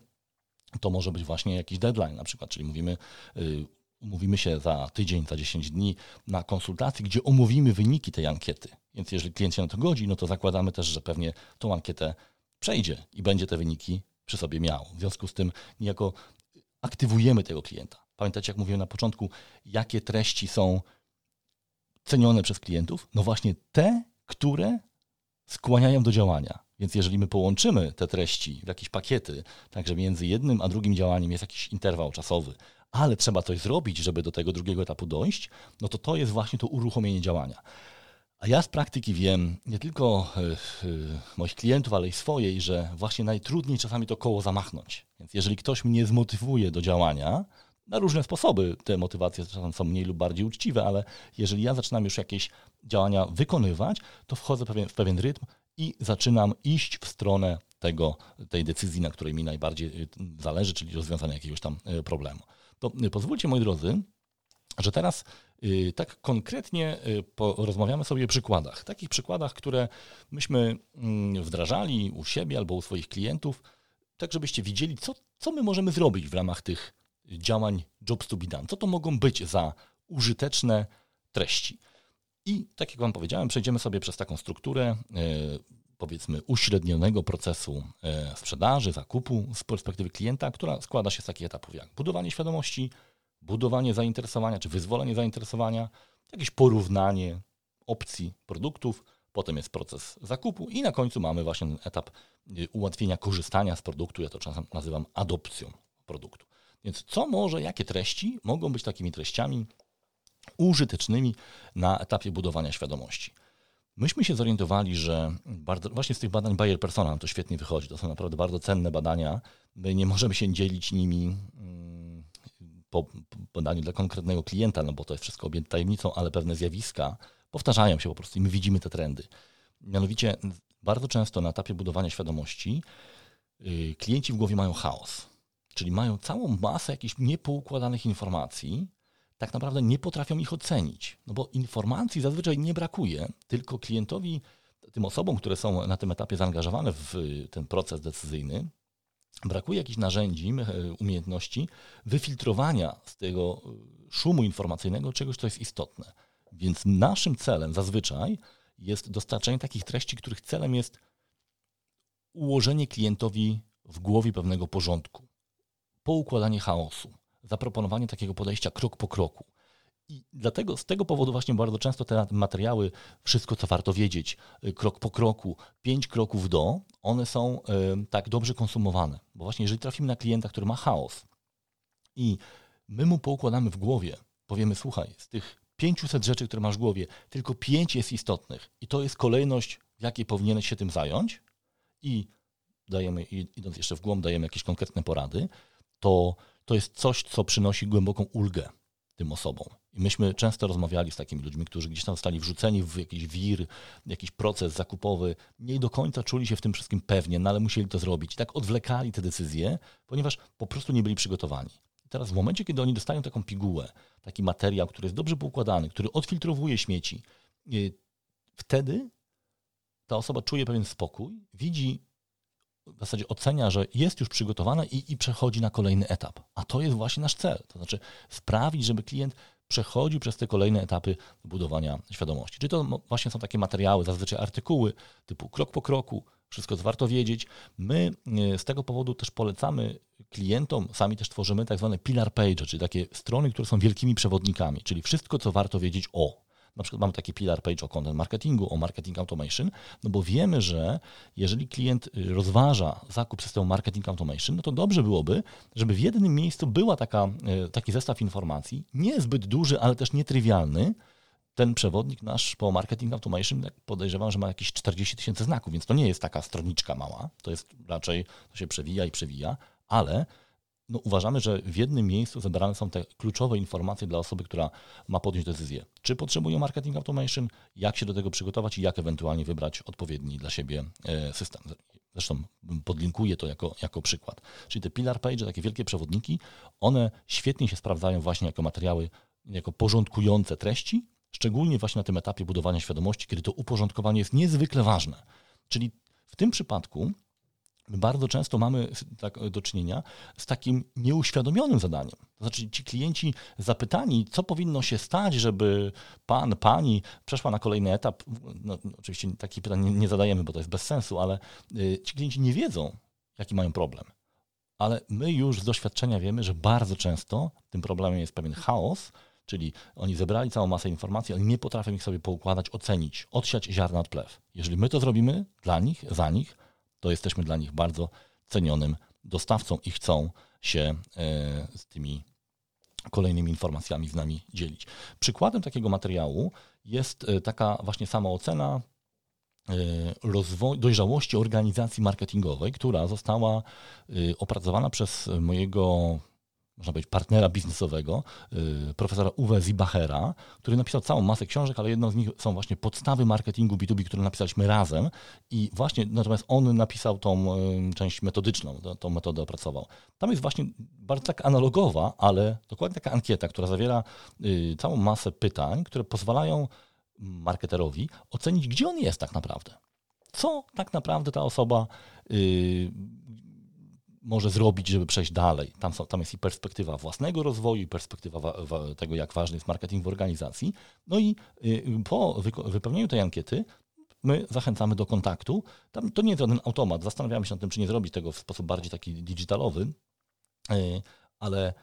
to może być właśnie jakiś deadline na przykład, czyli mówimy, yy, umówimy się za tydzień, za 10 dni na konsultacji, gdzie omówimy wyniki tej ankiety. Więc jeżeli klient się na to godzi, no to zakładamy też, że pewnie tą ankietę przejdzie i będzie te wyniki przy sobie miał. W związku z tym niejako aktywujemy tego klienta. Pamiętacie, jak mówiłem na początku, jakie treści są cenione przez klientów? No właśnie te, które skłaniają do działania. Więc jeżeli my połączymy te treści w jakieś pakiety, tak że między jednym a drugim działaniem jest jakiś interwał czasowy, ale trzeba coś zrobić, żeby do tego drugiego etapu dojść, no to to jest właśnie to uruchomienie działania. A ja z praktyki wiem, nie tylko y, moich klientów, ale i swojej, że właśnie najtrudniej czasami to koło zamachnąć. Więc jeżeli ktoś mnie zmotywuje do działania, na różne sposoby te motywacje są mniej lub bardziej uczciwe, ale jeżeli ja zaczynam już jakieś działania wykonywać, to wchodzę w pewien rytm i zaczynam iść w stronę tego, tej decyzji, na której mi najbardziej y, zależy, czyli rozwiązania jakiegoś tam y, problemu. To pozwólcie, moi drodzy, że teraz Y, tak konkretnie y, rozmawiamy sobie o przykładach. Takich przykładach, które myśmy mm, wdrażali u siebie albo u swoich klientów, tak żebyście widzieli, co, co my możemy zrobić w ramach tych działań Jobs to be done. Co to mogą być za użyteczne treści. I tak jak Wam powiedziałem, przejdziemy sobie przez taką strukturę, y, powiedzmy, uśrednionego procesu sprzedaży, zakupu z perspektywy klienta, która składa się z takich etapów jak budowanie świadomości, budowanie zainteresowania czy wyzwolenie zainteresowania, jakieś porównanie opcji produktów, potem jest proces zakupu i na końcu mamy właśnie etap y, ułatwienia korzystania z produktu. Ja to czasem nazywam adopcją produktu. Więc co może, jakie treści mogą być takimi treściami użytecznymi na etapie budowania świadomości? Myśmy się zorientowali, że bardzo, właśnie z tych badań Bayer Persona to świetnie wychodzi. To są naprawdę bardzo cenne badania. My nie możemy się dzielić nimi mm, po podaniu dla konkretnego klienta, no bo to jest wszystko objęte tajemnicą, ale pewne zjawiska powtarzają się po prostu i my widzimy te trendy. Mianowicie bardzo często na etapie budowania świadomości yy, klienci w głowie mają chaos, czyli mają całą masę jakichś niepoukładanych informacji, tak naprawdę nie potrafią ich ocenić, no bo informacji zazwyczaj nie brakuje, tylko klientowi, tym osobom, które są na tym etapie zaangażowane w ten proces decyzyjny, brakuje jakichś narzędzi, umiejętności wyfiltrowania z tego e, szumu informacyjnego czegoś, co jest istotne. Więc naszym celem zazwyczaj jest dostarczenie takich treści, których celem jest ułożenie klientowi w głowie pewnego porządku, poukładanie chaosu, zaproponowanie takiego podejścia krok po kroku. I dlatego z tego powodu właśnie bardzo często te materiały, wszystko co warto wiedzieć, y, krok po kroku, pięć kroków do, one są y, tak dobrze konsumowane. Bo właśnie jeżeli trafimy na klienta, który ma chaos i my mu poukładamy w głowie, powiemy, słuchaj, z tych 500 rzeczy, które masz w głowie, tylko pięć jest istotnych i to jest kolejność, w jakiej powinieneś się tym zająć i dajemy, idąc jeszcze w głąb, dajemy jakieś konkretne porady, to to jest coś, co przynosi głęboką ulgę tym osobom. I myśmy często rozmawiali z takimi ludźmi, którzy gdzieś tam zostali wrzuceni w jakiś wir, jakiś proces zakupowy, nie do końca czuli się w tym wszystkim pewnie, no ale musieli to zrobić. I tak odwlekali te decyzje, ponieważ po prostu nie byli przygotowani. I teraz w momencie, kiedy oni dostają taką pigułę, taki materiał, który jest dobrze poukładany, który odfiltrowuje śmieci, y, wtedy ta osoba czuje pewien spokój, widzi w zasadzie ocenia, że jest już przygotowana i, i przechodzi na kolejny etap. A to jest właśnie nasz cel. To znaczy sprawić, żeby klient przechodzi przez te kolejne etapy budowania świadomości. Czyli to właśnie są takie materiały, zazwyczaj artykuły typu krok po kroku, wszystko co warto wiedzieć. My e, z tego powodu też polecamy klientom, sami też tworzymy tak zwane pillar page, czyli takie strony, które są wielkimi przewodnikami, czyli wszystko co warto wiedzieć o na przykład mamy taki pillar page o content marketingu, o marketing automation, no bo wiemy, że jeżeli klient y, rozważa zakup systemu marketing automation, no to dobrze byłoby, żeby w jednym miejscu była taka, y, taki zestaw informacji, niezbyt duży, ale też nietrywialny, ten przewodnik nasz po marketing automation podejrzewam, że ma jakieś 40 tysięcy znaków, więc to nie jest taka stroniczka mała, to jest raczej, to się przewija i przewija, ale no, uważamy, że w jednym miejscu zebrane są te kluczowe informacje dla osoby, która ma podjąć decyzję, czy potrzebuje marketing automation, jak się do tego przygotować i jak ewentualnie wybrać odpowiedni dla siebie e, system. Zresztą podlinkuję to jako, jako przykład. Czyli te pillar page, takie wielkie przewodniki, one świetnie się sprawdzają właśnie jako materiały, jako porządkujące treści, szczególnie właśnie na tym etapie budowania świadomości, kiedy to uporządkowanie jest niezwykle ważne. Czyli w tym przypadku bardzo często mamy tak do czynienia z takim nieuświadomionym zadaniem. To znaczy, ci klienci zapytani, co powinno się stać, żeby pan, pani przeszła na kolejny etap. No, oczywiście takich pytań nie, nie zadajemy, bo to jest bez sensu, ale y, ci klienci nie wiedzą, jaki mają problem. Ale my już z doświadczenia wiemy, że bardzo często tym problemem jest pewien chaos, czyli oni zebrali całą masę informacji, ale nie potrafią ich sobie poukładać, ocenić, odsiać ziarna od plew. Jeżeli my to zrobimy dla nich, za nich, to jesteśmy dla nich bardzo cenionym dostawcą i chcą się e, z tymi kolejnymi informacjami z nami dzielić. Przykładem takiego materiału jest e, taka właśnie sama ocena e, dojrzałości organizacji marketingowej, która została opracowana przez mojego można powiedzieć, partnera biznesowego, y, profesora Uwe Zibachera, który napisał całą masę książek, ale jedną z nich są właśnie podstawy marketingu B2B, które napisaliśmy razem i właśnie natomiast on napisał tą y, część metodyczną, tą metodę opracował. Tam jest właśnie bardzo tak analogowa, ale dokładnie taka ankieta, która zawiera y, całą masę pytań, które pozwalają marketerowi ocenić, gdzie on jest tak naprawdę. Co tak naprawdę ta osoba może zrobić, żeby przejść dalej. Tam, są, tam jest i perspektywa własnego rozwoju, i perspektywa wa, wa, tego, jak ważny jest marketing w organizacji. No i y, po wypełnieniu tej ankiety my zachęcamy do kontaktu. Tam, to nie jest żaden automat. Zastanawiamy się nad tym, czy nie zrobić tego w sposób bardziej taki digitalowy, y, ale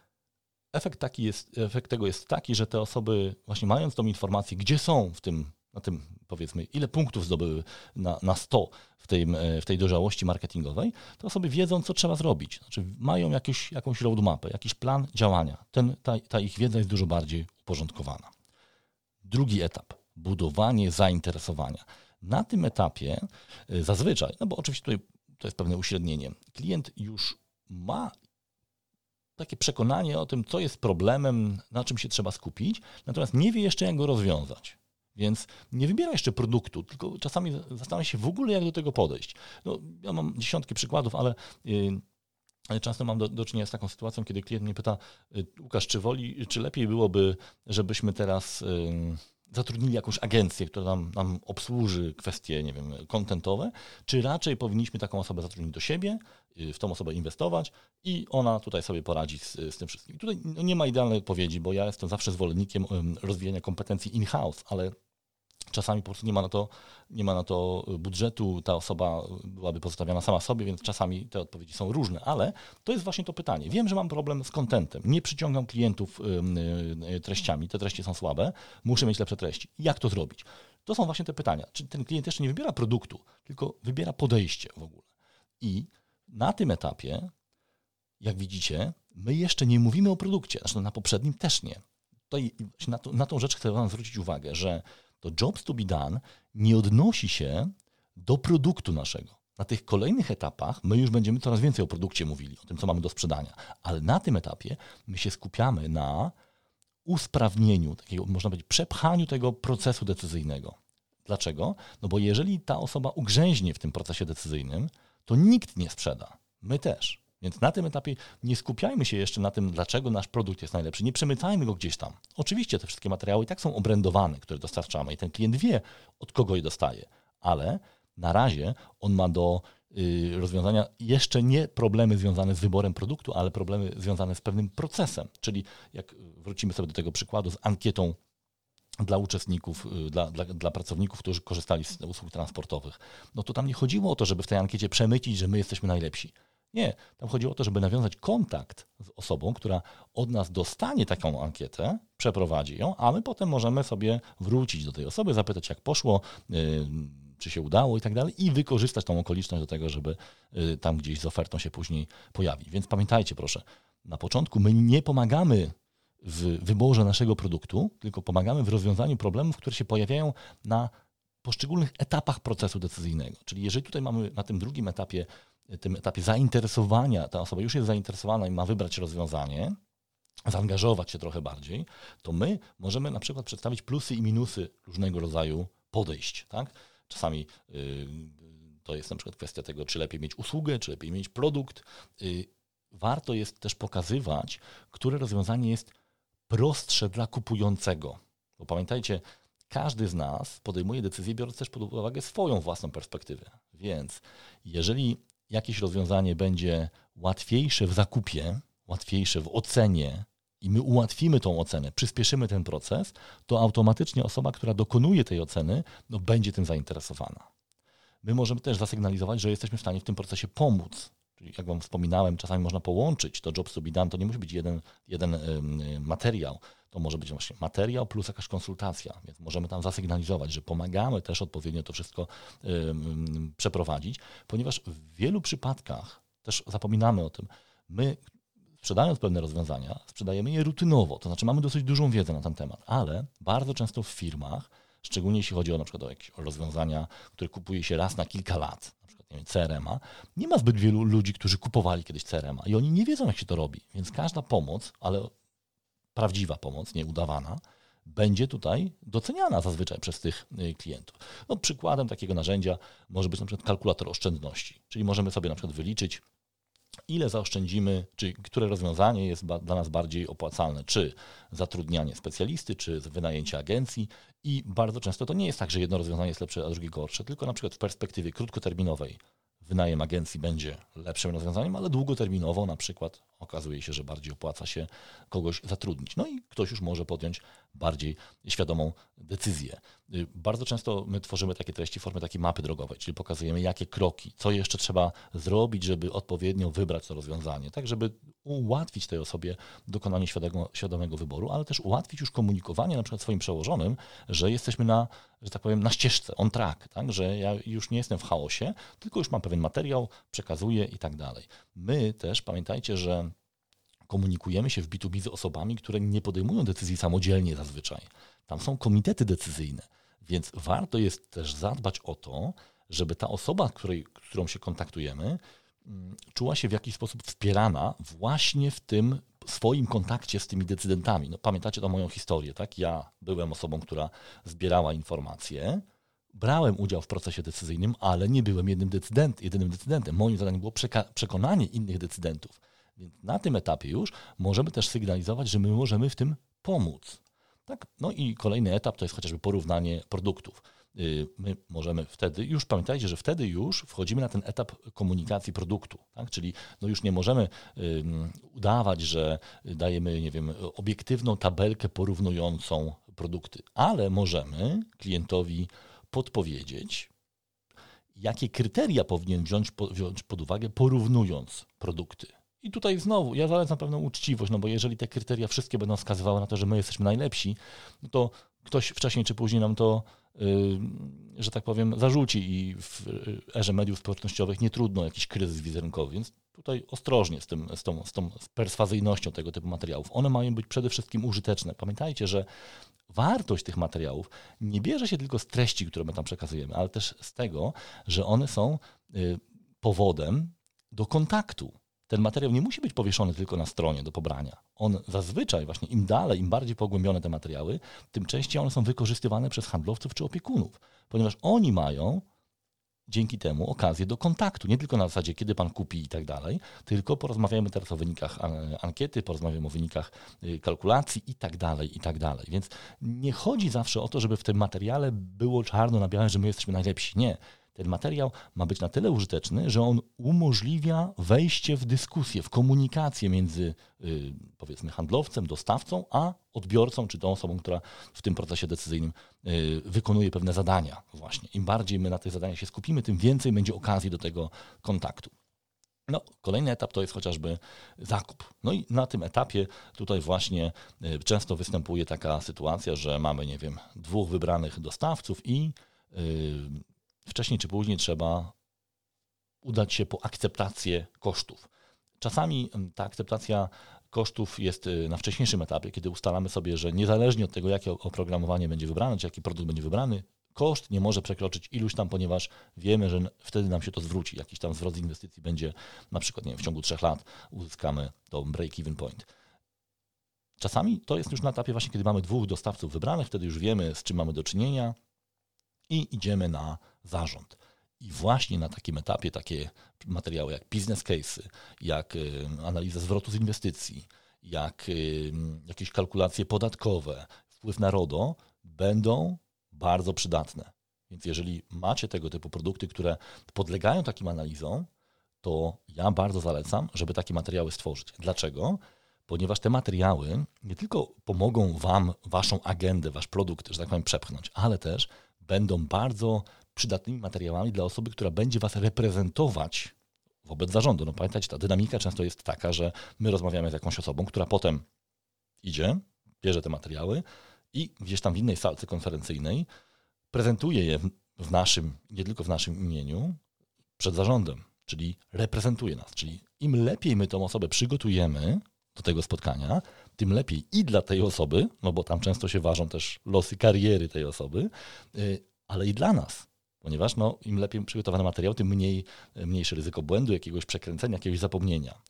efekt, taki jest, efekt tego jest taki, że te osoby właśnie mając tą informację, gdzie są w tym na tym powiedzmy, ile punktów zdobyły na, na 100 w tej, w tej dojrzałości marketingowej, to osoby wiedzą, co trzeba zrobić. Znaczy mają jakieś, jakąś roadmapę, jakiś plan działania. Ten, ta, ta ich wiedza jest dużo bardziej uporządkowana. Drugi etap, budowanie zainteresowania. Na tym etapie y, zazwyczaj, no bo oczywiście tutaj to jest pewne uśrednienie, klient już ma takie przekonanie o tym, co jest problemem, na czym się trzeba skupić, natomiast nie wie jeszcze, jak go rozwiązać. Więc nie wybiera jeszcze produktu, tylko czasami zastanawia się w ogóle, jak do tego podejść. No, ja mam dziesiątki przykładów, ale yy, często mam do, do, czynienia z taką sytuacją, kiedy klient mnie pyta, y, Łukasz, czy woli, czy lepiej byłoby, żebyśmy teraz yy, zatrudnili jakąś agencję, która nam, nam obsłuży kwestie, nie wiem, kontentowe, czy raczej powinniśmy taką osobę zatrudnić do siebie, y, w tą osobę inwestować i ona tutaj sobie poradzi z, z tym wszystkim. I tutaj no, nie ma idealnej odpowiedzi, bo ja jestem zawsze zwolennikiem rozwijania kompetencji in-house, ale czasami po prostu nie ma na to, nie ma na to budżetu, ta osoba byłaby pozostawiona sama sobie, więc czasami te odpowiedzi są różne, ale to jest właśnie to pytanie. Wiem, że mam problem z kontentem, nie przyciągam klientów y, treściami, te treści są słabe, muszę mieć lepsze treści. Jak to zrobić? To są właśnie te pytania. Czy ten klient jeszcze nie wybiera produktu, tylko wybiera podejście w ogóle. I na tym etapie, jak widzicie, my jeszcze nie mówimy o produkcie, zresztą na poprzednim też nie. Tutaj na, to, na tą rzecz chcę Wam zwrócić uwagę, że to jobs to be done nie odnosi się do produktu naszego. Na tych kolejnych etapach my już będziemy coraz więcej o produkcie mówili, o tym, co mamy do sprzedania, ale na tym etapie my się skupiamy na usprawnieniu, takiego, można powiedzieć, przepchaniu tego procesu decyzyjnego. Dlaczego? No bo jeżeli ta osoba ugrzęźnie w tym procesie decyzyjnym, to nikt nie sprzeda. My też. Więc na tym etapie nie skupiajmy się jeszcze na tym, dlaczego nasz produkt jest najlepszy. Nie przemycajmy go gdzieś tam. Oczywiście te wszystkie materiały i tak są obrędowane, które dostarczamy i ten klient wie, od kogo je dostaje, ale na razie on ma do y, rozwiązania, jeszcze nie problemy związane z wyborem produktu, ale problemy związane z pewnym procesem. Czyli jak wrócimy sobie do tego przykładu z ankietą dla uczestników, y, dla, dla, dla, pracowników, którzy korzystali z usług transportowych, no to tam nie chodziło o to, żeby w tej ankiecie przemycić, że my jesteśmy najlepsi. Nie, tam chodziło o to, żeby nawiązać kontakt z osobą, która od nas dostanie taką ankietę, przeprowadzi ją, a my potem możemy sobie wrócić do tej osoby, zapytać jak poszło, yy, czy się udało i tak dalej i wykorzystać tą okoliczność do tego, żeby yy, tam gdzieś z ofertą się później pojawić. Więc pamiętajcie proszę, na początku my nie pomagamy w wyborze naszego produktu, tylko pomagamy w rozwiązaniu problemów, które się pojawiają na poszczególnych etapach procesu decyzyjnego. Czyli jeżeli tutaj mamy na tym drugim etapie, tym etapie zainteresowania, ta osoba już jest zainteresowana i ma wybrać rozwiązanie, zaangażować się trochę bardziej, to my możemy na przykład przedstawić plusy i minusy różnego rodzaju podejść. Tak? Czasami yy, to jest na przykład kwestia tego, czy lepiej mieć usługę, czy lepiej mieć produkt. Yy, warto jest też pokazywać, które rozwiązanie jest prostsze dla kupującego. Bo pamiętajcie, każdy z nas podejmuje decyzję, biorąc też pod uwagę swoją własną perspektywę. Więc jeżeli jakieś rozwiązanie będzie łatwiejsze w zakupie, łatwiejsze w ocenie, i my ułatwimy tą ocenę, przyspieszymy ten proces, to automatycznie osoba, która dokonuje tej oceny, no, będzie tym zainteresowana. My możemy też zasygnalizować, że jesteśmy w stanie w tym procesie pomóc. Czyli jak Wam wspominałem, czasami można połączyć to jobs to be done, to nie musi być jeden, jeden materiał. To może być właśnie materiał plus jakaś konsultacja, więc możemy tam zasygnalizować, że pomagamy też odpowiednio to wszystko przeprowadzić, ponieważ w wielu przypadkach też zapominamy o tym. My, sprzedając pewne rozwiązania, sprzedajemy je rutynowo, to znaczy mamy dosyć dużą wiedzę na ten temat, ale bardzo często w firmach, szczególnie jeśli chodzi o na przykład o jakieś rozwiązania, które kupuje się raz na kilka lat, nie wiem, CRM-a, nie ma zbyt wielu ludzi, którzy kupowali kiedyś CRM-a i oni nie wiedzą, jak się to robi. Więc każda pomoc, ale prawdziwa pomoc, nie udawana, będzie tutaj doceniana zazwyczaj przez tych y, klientów. No, przykładem takiego narzędzia może być na przykład kalkulator oszczędności, czyli możemy sobie na przykład wyliczyć, ile zaoszczędzimy, czy które rozwiązanie jest dla nas bardziej opłacalne, czy zatrudnianie specjalisty, czy wynajęcie agencji. I bardzo często to nie jest tak, że jedno rozwiązanie jest lepsze, a drugie gorsze, tylko na przykład w perspektywie krótkoterminowej wynajem agencji będzie lepszym rozwiązaniem, ale długoterminowo na przykład okazuje się, że bardziej opłaca się kogoś zatrudnić. No i ktoś już może podjąć bardziej świadomą decyzję. Y, bardzo często my tworzymy takie treści w formie takiej mapy drogowej, czyli pokazujemy, jakie kroki, co jeszcze trzeba zrobić, żeby odpowiednio wybrać to rozwiązanie, tak żeby ułatwić tej osobie dokonanie świadomego, świadomego wyboru, ale też ułatwić już komunikowanie na przykład swoim przełożonym, że jesteśmy na, że tak powiem, na ścieżce, on track, tak? że ja już nie jestem w chaosie, tylko już mam pewien materiał, przekazuję i tak dalej. My też pamiętajcie, że komunikujemy się w B2B z osobami, które nie podejmują decyzji samodzielnie zazwyczaj. Tam są komitety decyzyjne, więc warto jest też zadbać o to, żeby ta osoba, której, którą się kontaktujemy, mm, czuła się w jakiś sposób wspierana właśnie w tym swoim kontakcie z tymi decydentami. No, pamiętacie tą moją historię, tak? Ja byłem osobą, która zbierała informacje, brałem udział w procesie decyzyjnym, ale nie byłem jednym decydent, jedynym decydentem. Moim zadaniem było przekonanie innych decydentów. Więc na tym etapie już możemy też sygnalizować, że my możemy w tym pomóc. Tak? No i kolejny etap to jest chociażby porównanie produktów. Y, my możemy wtedy, już pamiętajcie, że wtedy już wchodzimy na ten etap komunikacji produktu, tak? czyli no już nie możemy udawać, że dajemy, nie wiem, obiektywną tabelkę porównującą produkty, ale możemy klientowi podpowiedzieć, jakie kryteria powinien wziąć, wziąć pod uwagę, porównując produkty. I tutaj znowu, ja zalecam pewną uczciwość, no bo jeżeli te kryteria wszystkie będą wskazywały na to, że my jesteśmy najlepsi, no to ktoś wcześniej czy później nam to, yy, że tak powiem, zarzuci i w erze mediów społecznościowych nie trudno jakiś kryzys wizerunkowy, więc tutaj ostrożnie z, tym, z, tą, z tą perswazyjnością tego typu materiałów. One mają być przede wszystkim użyteczne. Pamiętajcie, że wartość tych materiałów nie bierze się tylko z treści, które my tam przekazujemy, ale też z tego, że one są yy, powodem do kontaktu ten materiał nie musi być powieszony tylko na stronie do pobrania. On zazwyczaj, właśnie im dalej, im bardziej pogłębione te materiały, tym częściej one są wykorzystywane przez handlowców czy opiekunów, ponieważ oni mają dzięki temu okazję do kontaktu. Nie tylko na zasadzie, kiedy pan kupi i tak dalej, tylko porozmawiamy teraz o wynikach ankiety, porozmawiamy o wynikach y, kalkulacji i tak dalej, i tak dalej. Więc nie chodzi zawsze o to, żeby w tym materiale było czarno na białym, że my jesteśmy najlepsi. Nie. Ten materiał ma być na tyle użyteczny, że on umożliwia wejście w dyskusję, w komunikację między y, powiedzmy handlowcem, dostawcą, a odbiorcą, czy tą osobą, która w tym procesie decyzyjnym y, wykonuje pewne zadania właśnie. Im bardziej my na tych zadaniach się skupimy, tym więcej będzie okazji do tego kontaktu. No, kolejny etap to jest chociażby zakup. No i na tym etapie tutaj właśnie y, często występuje taka sytuacja, że mamy, nie wiem, dwóch wybranych dostawców i wcześniej czy później trzeba udać się po akceptację kosztów. Czasami mm, ta akceptacja kosztów jest y, na wcześniejszym etapie, kiedy ustalamy sobie, że niezależnie od tego, jakie oprogramowanie będzie wybrane, czy jaki produkt będzie wybrany, koszt nie może przekroczyć iluś tam, ponieważ wiemy, że wtedy nam się to zwróci. Jakiś tam zwrot z inwestycji będzie na przykład nie wiem, w ciągu trzech lat uzyskamy to break-even point. Czasami to jest już na etapie właśnie, kiedy mamy dwóch dostawców wybranych, wtedy już wiemy, z czym mamy do czynienia i idziemy na zarząd. I właśnie na takim etapie takie materiały jak business case, jak y, analiza zwrotu z inwestycji, jak y, jakieś kalkulacje podatkowe, wpływ na RODO będą bardzo przydatne. Więc jeżeli macie tego typu produkty, które podlegają takim analizom, to ja bardzo zalecam, żeby takie materiały stworzyć. Dlaczego? Ponieważ te materiały nie tylko pomogą Wam Waszą agendę, Wasz produkt, że tak powiem, przepchnąć, ale też będą bardzo przydatnymi materiałami dla osoby, która będzie Was reprezentować wobec zarządu. No pamiętajcie, ta dynamika często jest taka, że my rozmawiamy z jakąś osobą, która potem idzie, bierze te materiały, i gdzieś tam w innej salce konferencyjnej prezentuje je w naszym, nie tylko w naszym imieniu, przed zarządem, czyli reprezentuje nas. Czyli im lepiej my tą osobę przygotujemy do tego spotkania, tym lepiej i dla tej osoby, no bo tam często się ważą też losy kariery tej osoby, y, ale i dla nas. Ponieważ no, im lepiej przygotowany materiał, tym mniej, mniejsze ryzyko błędu, jakiegoś przekręcenia, jakiegoś zapomnienia.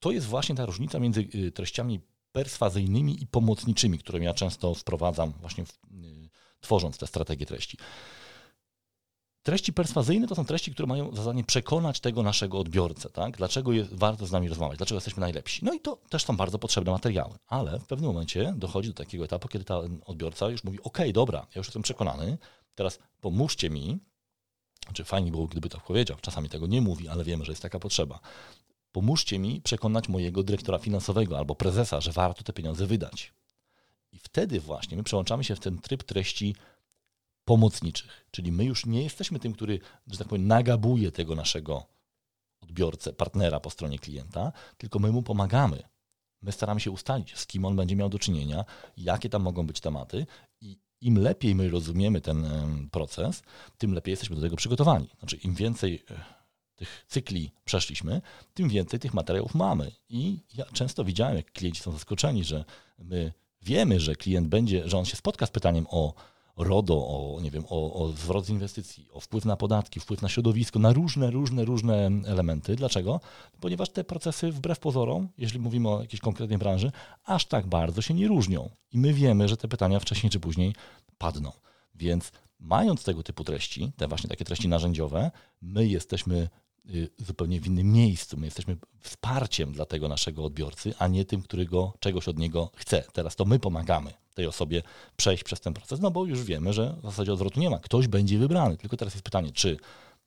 To jest właśnie ta różnica między y, treściami perswazyjnymi i pomocniczymi, które ja często wprowadzam właśnie w, y, tworząc te strategie treści. Treści perswazyjne to są treści, które mają za zadanie przekonać tego naszego odbiorcę, tak? dlaczego jest, warto z nami rozmawiać, dlaczego jesteśmy najlepsi. No i to też są bardzo potrzebne materiały, ale w pewnym momencie dochodzi do takiego etapu, kiedy ten odbiorca już mówi, ok, dobra, ja już jestem przekonany, teraz pomóżcie mi, czy fajnie było, gdyby to powiedział, czasami tego nie mówi, ale wiemy, że jest taka potrzeba pomóżcie mi przekonać mojego dyrektora finansowego albo prezesa, że warto te pieniądze wydać. I wtedy właśnie my przełączamy się w ten tryb treści pomocniczych, czyli my już nie jesteśmy tym, który, że tak powiem, nagabuje tego naszego odbiorcę, partnera po stronie klienta, tylko my mu pomagamy. My staramy się ustalić, z kim on będzie miał do czynienia, jakie tam mogą być tematy i im lepiej my rozumiemy ten proces, tym lepiej jesteśmy do tego przygotowani. Znaczy, im więcej tych cykli przeszliśmy, tym więcej tych materiałów mamy. I ja często widziałem, jak klienci są zaskoczeni, że my wiemy, że klient będzie, że on się spotka z pytaniem o RODO, o, nie wiem, o, o zwrot z inwestycji, o wpływ na podatki, wpływ na środowisko, na różne, różne, różne elementy. Dlaczego? Ponieważ te procesy wbrew pozorom, jeśli mówimy o jakiejś konkretnej branży, aż tak bardzo się nie różnią. I my wiemy, że te pytania wcześniej czy później padną. Więc mając tego typu treści, te właśnie takie treści narzędziowe, my jesteśmy zupełnie w innym miejscu. My jesteśmy wsparciem dla tego naszego odbiorcy, a nie tym, który go czegoś od niego chce. Teraz to my pomagamy tej osobie przejść przez ten proces, no bo już wiemy, że w zasadzie odwrotu nie ma. Ktoś będzie wybrany. Tylko teraz jest pytanie, czy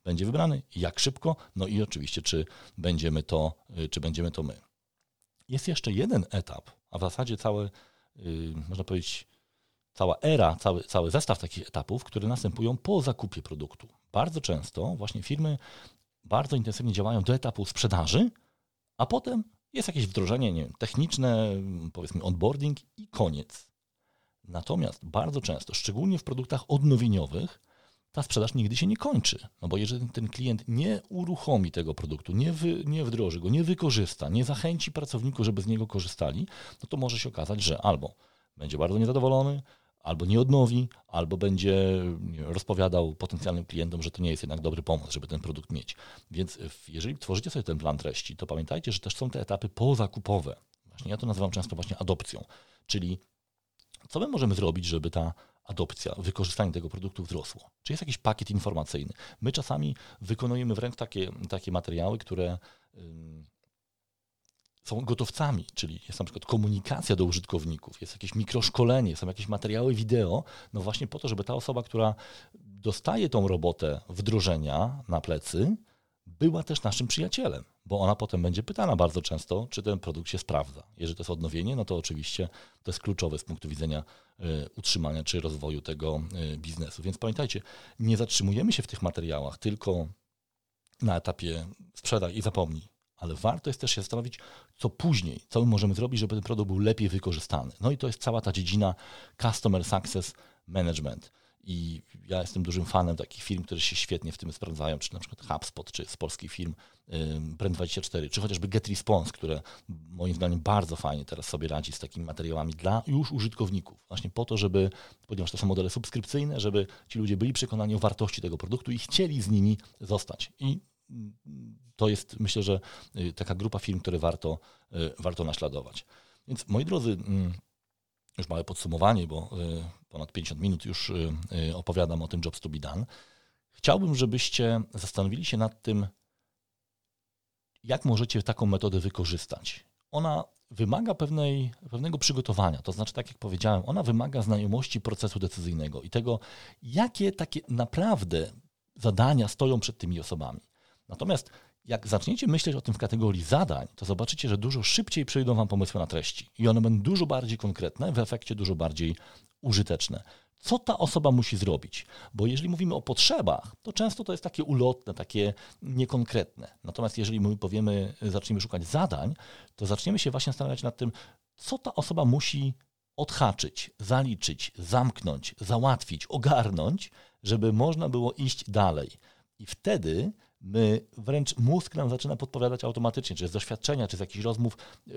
będzie wybrany, jak szybko, no i oczywiście, czy będziemy to, y, czy będziemy to my. Jest jeszcze jeden etap, a w zasadzie całe, yy, można powiedzieć, cała era, cały, cały zestaw takich etapów, które następują po zakupie produktu. Bardzo często właśnie firmy bardzo intensywnie działają do etapu sprzedaży, a potem jest jakieś wdrożenie nie wiem, techniczne, powiedzmy onboarding i koniec. Natomiast bardzo często, szczególnie w produktach odnowieniowych, ta sprzedaż nigdy się nie kończy. No bo jeżeli ten klient nie uruchomi tego produktu, nie, wy, nie wdroży go, nie wykorzysta, nie zachęci pracowników, żeby z niego korzystali, no to może się okazać, że albo będzie bardzo niezadowolony, albo nie odnowi, albo będzie rozpowiadał potencjalnym klientom, że to nie jest jednak dobry pomysł, żeby ten produkt mieć. Więc jeżeli tworzycie sobie ten plan treści, to pamiętajcie, że też są te etapy pozakupowe. Właśnie ja to nazywam często właśnie adopcją, czyli co my możemy zrobić, żeby ta adopcja, wykorzystanie tego produktu wzrosło? Czy jest jakiś pakiet informacyjny? My czasami wykonujemy wręcz takie, takie materiały, które są gotowcami, czyli jest na przykład komunikacja do użytkowników, jest jakieś mikroszkolenie, są jakieś materiały wideo, no właśnie po to, żeby ta osoba, która dostaje tą robotę wdrożenia na plecy, była też naszym przyjacielem, bo ona potem będzie pytana bardzo często, czy ten produkt się sprawdza. Jeżeli to jest odnowienie, no to oczywiście to jest kluczowe z punktu widzenia y, utrzymania czy rozwoju tego y, biznesu. Więc pamiętajcie, nie zatrzymujemy się w tych materiałach tylko na etapie sprzedaj i zapomnij, ale warto jest też się zastanowić, co później, co my możemy zrobić, żeby ten produkt był lepiej wykorzystany. No i to jest cała ta dziedzina Customer Success Management. I ja jestem dużym fanem takich firm, które się świetnie w tym sprawdzają, czy na przykład HubSpot, czy z polskich firm Brand24, czy chociażby GetResponse, które moim zdaniem bardzo fajnie teraz sobie radzi z takimi materiałami dla już użytkowników. Właśnie po to, żeby, ponieważ to są modele subskrypcyjne, żeby ci ludzie byli przekonani o wartości tego produktu i chcieli z nimi zostać. I to jest, myślę, że y, taka grupa firm, które warto, y, warto naśladować. Więc moi drodzy, mm, już małe podsumowanie, bo y, ponad 50 minut już opowiadam o tym Jobs to be done. Chciałbym, żebyście zastanowili się nad tym, jak możecie taką metodę wykorzystać. Ona wymaga pewnej, pewnego przygotowania, to znaczy, tak jak powiedziałem, ona wymaga znajomości procesu decyzyjnego i tego, jakie takie naprawdę zadania stoją przed tymi osobami. Natomiast jak zaczniecie myśleć o tym w kategorii zadań, to zobaczycie, że dużo szybciej przyjdą Wam pomysły na treści i one będą dużo bardziej konkretne, w efekcie dużo bardziej użyteczne. Co ta osoba musi zrobić? Bo jeżeli mówimy o potrzebach, to często to jest takie ulotne, takie niekonkretne. Natomiast jeżeli my powiemy, zaczniemy szukać zadań, to zaczniemy się właśnie zastanawiać nad tym, co ta osoba musi odhaczyć, zaliczyć, zamknąć, załatwić, ogarnąć, żeby można było iść dalej. I wtedy my wręcz mózg nam zaczyna podpowiadać automatycznie, czy z doświadczenia, czy z jakichś rozmów, e,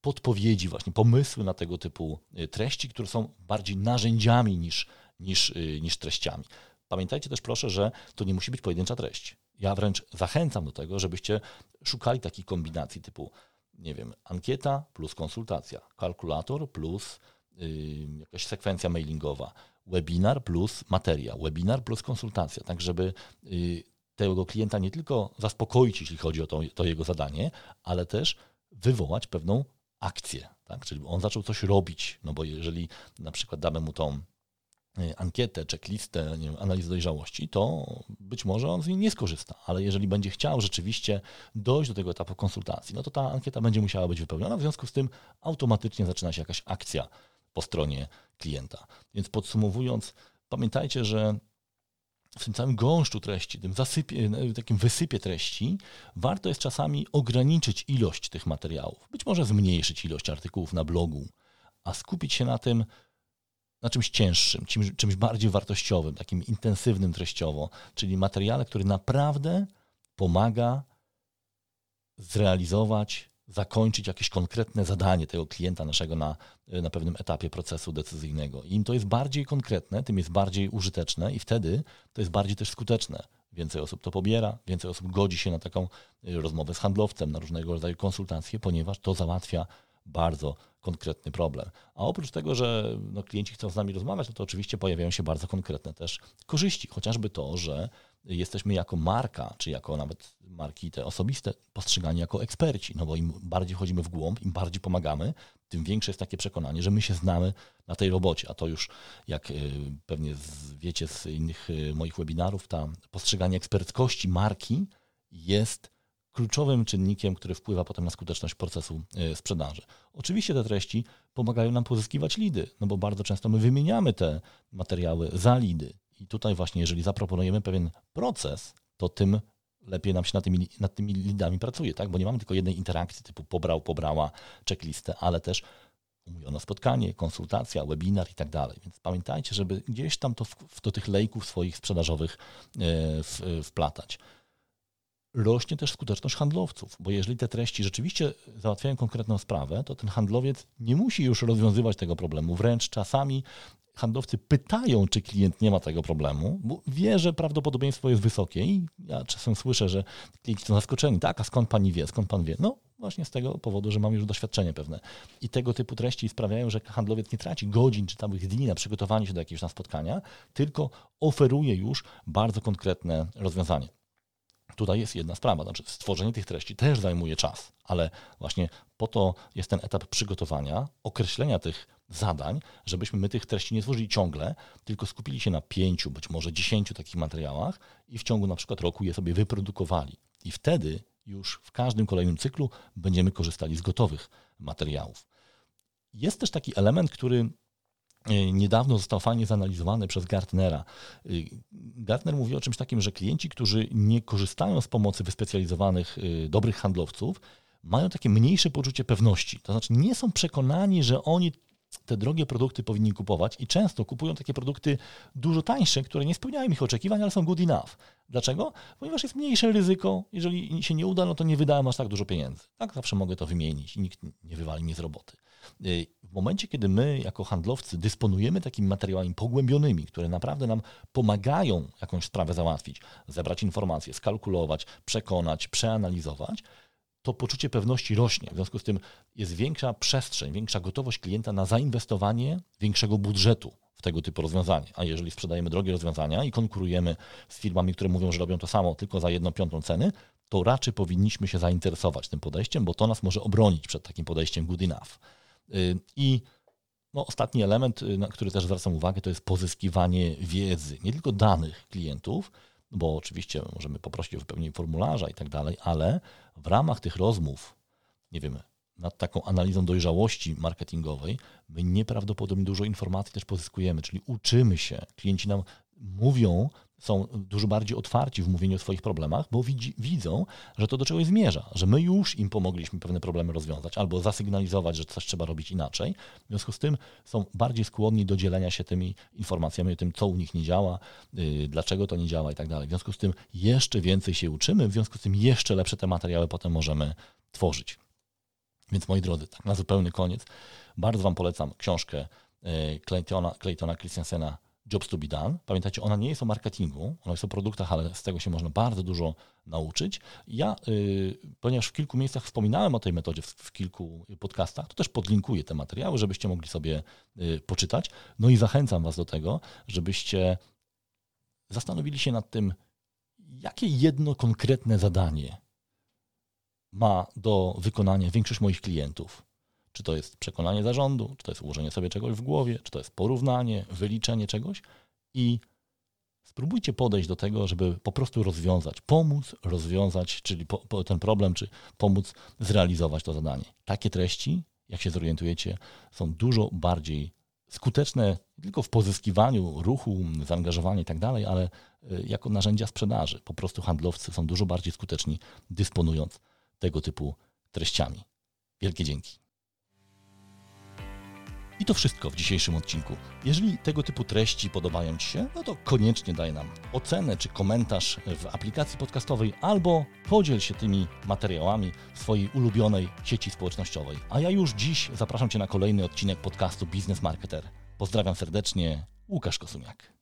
podpowiedzi, właśnie pomysły na tego typu e, treści, które są bardziej narzędziami niż, niż, e, niż treściami. Pamiętajcie też proszę, że to nie musi być pojedyncza treść. Ja wręcz zachęcam do tego, żebyście szukali takich kombinacji typu, nie wiem, ankieta plus konsultacja, kalkulator plus yy, jakaś sekwencja mailingowa, webinar plus materia, webinar plus konsultacja, tak żeby yy, tego klienta nie tylko zaspokoić, jeśli chodzi o to, to jego zadanie, ale też wywołać pewną akcję, tak? czyli on zaczął coś robić, no bo jeżeli na przykład damy mu tą y, ankietę, checklistę, nie wiem, analizę dojrzałości, to być może on z niej nie skorzysta, ale jeżeli będzie chciał rzeczywiście dojść do tego etapu konsultacji, no to ta ankieta będzie musiała być wypełniona, w związku z tym automatycznie zaczyna się jakaś akcja po stronie klienta. Więc podsumowując, pamiętajcie, że w tym całym gąszczu treści, tym zasypie, takim wysypie treści, warto jest czasami ograniczyć ilość tych materiałów. Być może zmniejszyć ilość artykułów na blogu, a skupić się na tym, na czymś cięższym, czymś, czymś bardziej wartościowym, takim intensywnym treściowo, czyli materiale, który naprawdę pomaga zrealizować zakończyć jakieś konkretne zadanie tego klienta naszego na, na pewnym etapie procesu decyzyjnego. Im to jest bardziej konkretne, tym jest bardziej użyteczne i wtedy to jest bardziej też skuteczne. Więcej osób to pobiera, więcej osób godzi się na taką y, rozmowę z handlowcem, na różnego rodzaju konsultacje, ponieważ to załatwia bardzo konkretny problem. A oprócz tego, że no, klienci chcą z nami rozmawiać, no to oczywiście pojawiają się bardzo konkretne też korzyści, chociażby to, że jesteśmy jako marka, czy jako nawet marki te osobiste postrzegani jako eksperci, no bo im bardziej chodzimy w głąb, im bardziej pomagamy, tym większe jest takie przekonanie, że my się znamy na tej robocie, a to już jak y, pewnie wiecie z innych y, moich webinarów, ta postrzeganie eksperckości marki jest kluczowym czynnikiem, który wpływa potem na skuteczność procesu y, sprzedaży. Oczywiście te treści pomagają nam pozyskiwać lidy, no bo bardzo często my wymieniamy te materiały za lidy, i tutaj właśnie, jeżeli zaproponujemy pewien proces, to tym lepiej nam się nad tymi, nad tymi lidami pracuje, tak? Bo nie mamy tylko jednej interakcji typu pobrał, pobrała, checklistę, ale też umówiono spotkanie, konsultacja, webinar i tak dalej. Więc pamiętajcie, żeby gdzieś tam to w, do tych lejków swoich sprzedażowych e, wplatać. Rośnie też skuteczność handlowców, bo jeżeli te treści rzeczywiście załatwiają konkretną sprawę, to ten handlowiec nie musi już rozwiązywać tego problemu. Wręcz czasami handlowcy pytają, czy klient nie ma tego problemu, bo wie, że prawdopodobieństwo jest wysokie i ja czasem słyszę, że klienci są zaskoczeni. Tak, a skąd pani wie, skąd pan wie? No właśnie z tego powodu, że mam już doświadczenie pewne. I tego typu treści sprawiają, że handlowiec nie traci godzin czy całych dni na przygotowanie się do jakiegoś spotkania, tylko oferuje już bardzo konkretne rozwiązanie. Tutaj jest jedna sprawa, znaczy stworzenie tych treści też zajmuje czas, ale właśnie Po to jest ten etap przygotowania, określenia tych zadań, żebyśmy my tych treści nie tworzyli ciągle, tylko skupili się na pięciu, być może dziesięciu takich materiałach i w ciągu na przykład roku je sobie wyprodukowali. I wtedy już w każdym kolejnym cyklu będziemy korzystali z gotowych materiałów. Jest też taki element, który niedawno został fajnie zanalizowany przez Gartnera. E, Gartner mówi o czymś takim, że klienci, którzy nie korzystają z pomocy wyspecjalizowanych, e, dobrych handlowców, mają takie mniejsze poczucie pewności. To znaczy nie są przekonani, że oni te drogie produkty powinni kupować i często kupują takie produkty dużo tańsze, które nie spełniają ich oczekiwań, ale są good enough. Dlaczego? Ponieważ jest mniejsze ryzyko. Jeżeli się nie uda, no to nie wydałem aż tak dużo pieniędzy. Tak, zawsze mogę to wymienić i nikt nie wywali mnie z roboty. Y, w momencie, kiedy my jako handlowcy dysponujemy takimi materiałami pogłębionymi, które naprawdę nam pomagają jakąś sprawę załatwić, zebrać informacje, skalkulować, przekonać, przeanalizować, to poczucie pewności rośnie. W związku z tym jest większa przestrzeń, większa gotowość klienta na zainwestowanie większego budżetu w tego typu rozwiązanie. A jeżeli sprzedajemy drogie rozwiązania i konkurujemy z firmami, które mówią, że robią to samo tylko za jedną piątą ceny, to raczej powinniśmy się zainteresować tym podejściem, bo to nas może obronić przed takim podejściem good enough. Y, I no, ostatni element, y, na który też zwracam uwagę, to jest pozyskiwanie wiedzy, nie tylko danych klientów, bo oczywiście możemy poprosić o wypełnienie formularza i tak dalej, ale w ramach tych rozmów, nie wiem, nad taką analizą dojrzałości marketingowej, my nieprawdopodobnie dużo informacji też pozyskujemy, czyli uczymy się. Klienci nam mówią, są dużo bardziej otwarci w mówieniu o swoich problemach, bo widzi, widzą, że to do czegoś zmierza, że my już im pomogliśmy pewne problemy rozwiązać albo zasygnalizować, że coś trzeba robić inaczej. W związku z tym są bardziej skłonni do dzielenia się tymi informacjami o tym, co u nich nie działa, yy, dlaczego to nie działa i tak dalej. W związku z tym jeszcze więcej się uczymy, w związku z tym jeszcze lepsze te materiały potem możemy tworzyć. Więc moi drodzy, tak na zupełny koniec, bardzo Wam polecam książkę yy, Claytona, Claytona Christiansena Jobs to be done. Pamiętajcie, ona nie jest o marketingu, ona jest o produktach, ale z tego się można bardzo dużo nauczyć. Ja, yy, ponieważ w kilku miejscach wspominałem o tej metodzie, w, w, kilku podcastach, to też podlinkuję te materiały, żebyście mogli sobie yy, poczytać. No i zachęcam Was do tego, żebyście zastanowili się nad tym, jakie jedno konkretne zadanie ma do wykonania większość moich klientów czy to jest przekonanie zarządu, czy to jest ułożenie sobie czegoś w głowie, czy to jest porównanie, wyliczenie czegoś i spróbujcie podejść do tego, żeby po prostu rozwiązać, pomóc rozwiązać, czyli po, po ten problem, czy pomóc zrealizować to zadanie. Takie treści, jak się zorientujecie, są dużo bardziej skuteczne nie tylko w pozyskiwaniu ruchu, zaangażowania i tak dalej, ale y, jako narzędzia sprzedaży. Po prostu handlowcy są dużo bardziej skuteczni dysponując tego typu treściami. Wielkie dzięki. I to wszystko w dzisiejszym odcinku. Jeżeli tego typu treści podobają Ci się, no to koniecznie daj nam ocenę czy komentarz w aplikacji podcastowej albo podziel się tymi materiałami w swojej ulubionej sieci społecznościowej. A ja już dziś zapraszam Cię na kolejny odcinek podcastu Business Marketer. Pozdrawiam serdecznie, Łukasz Kosumiak.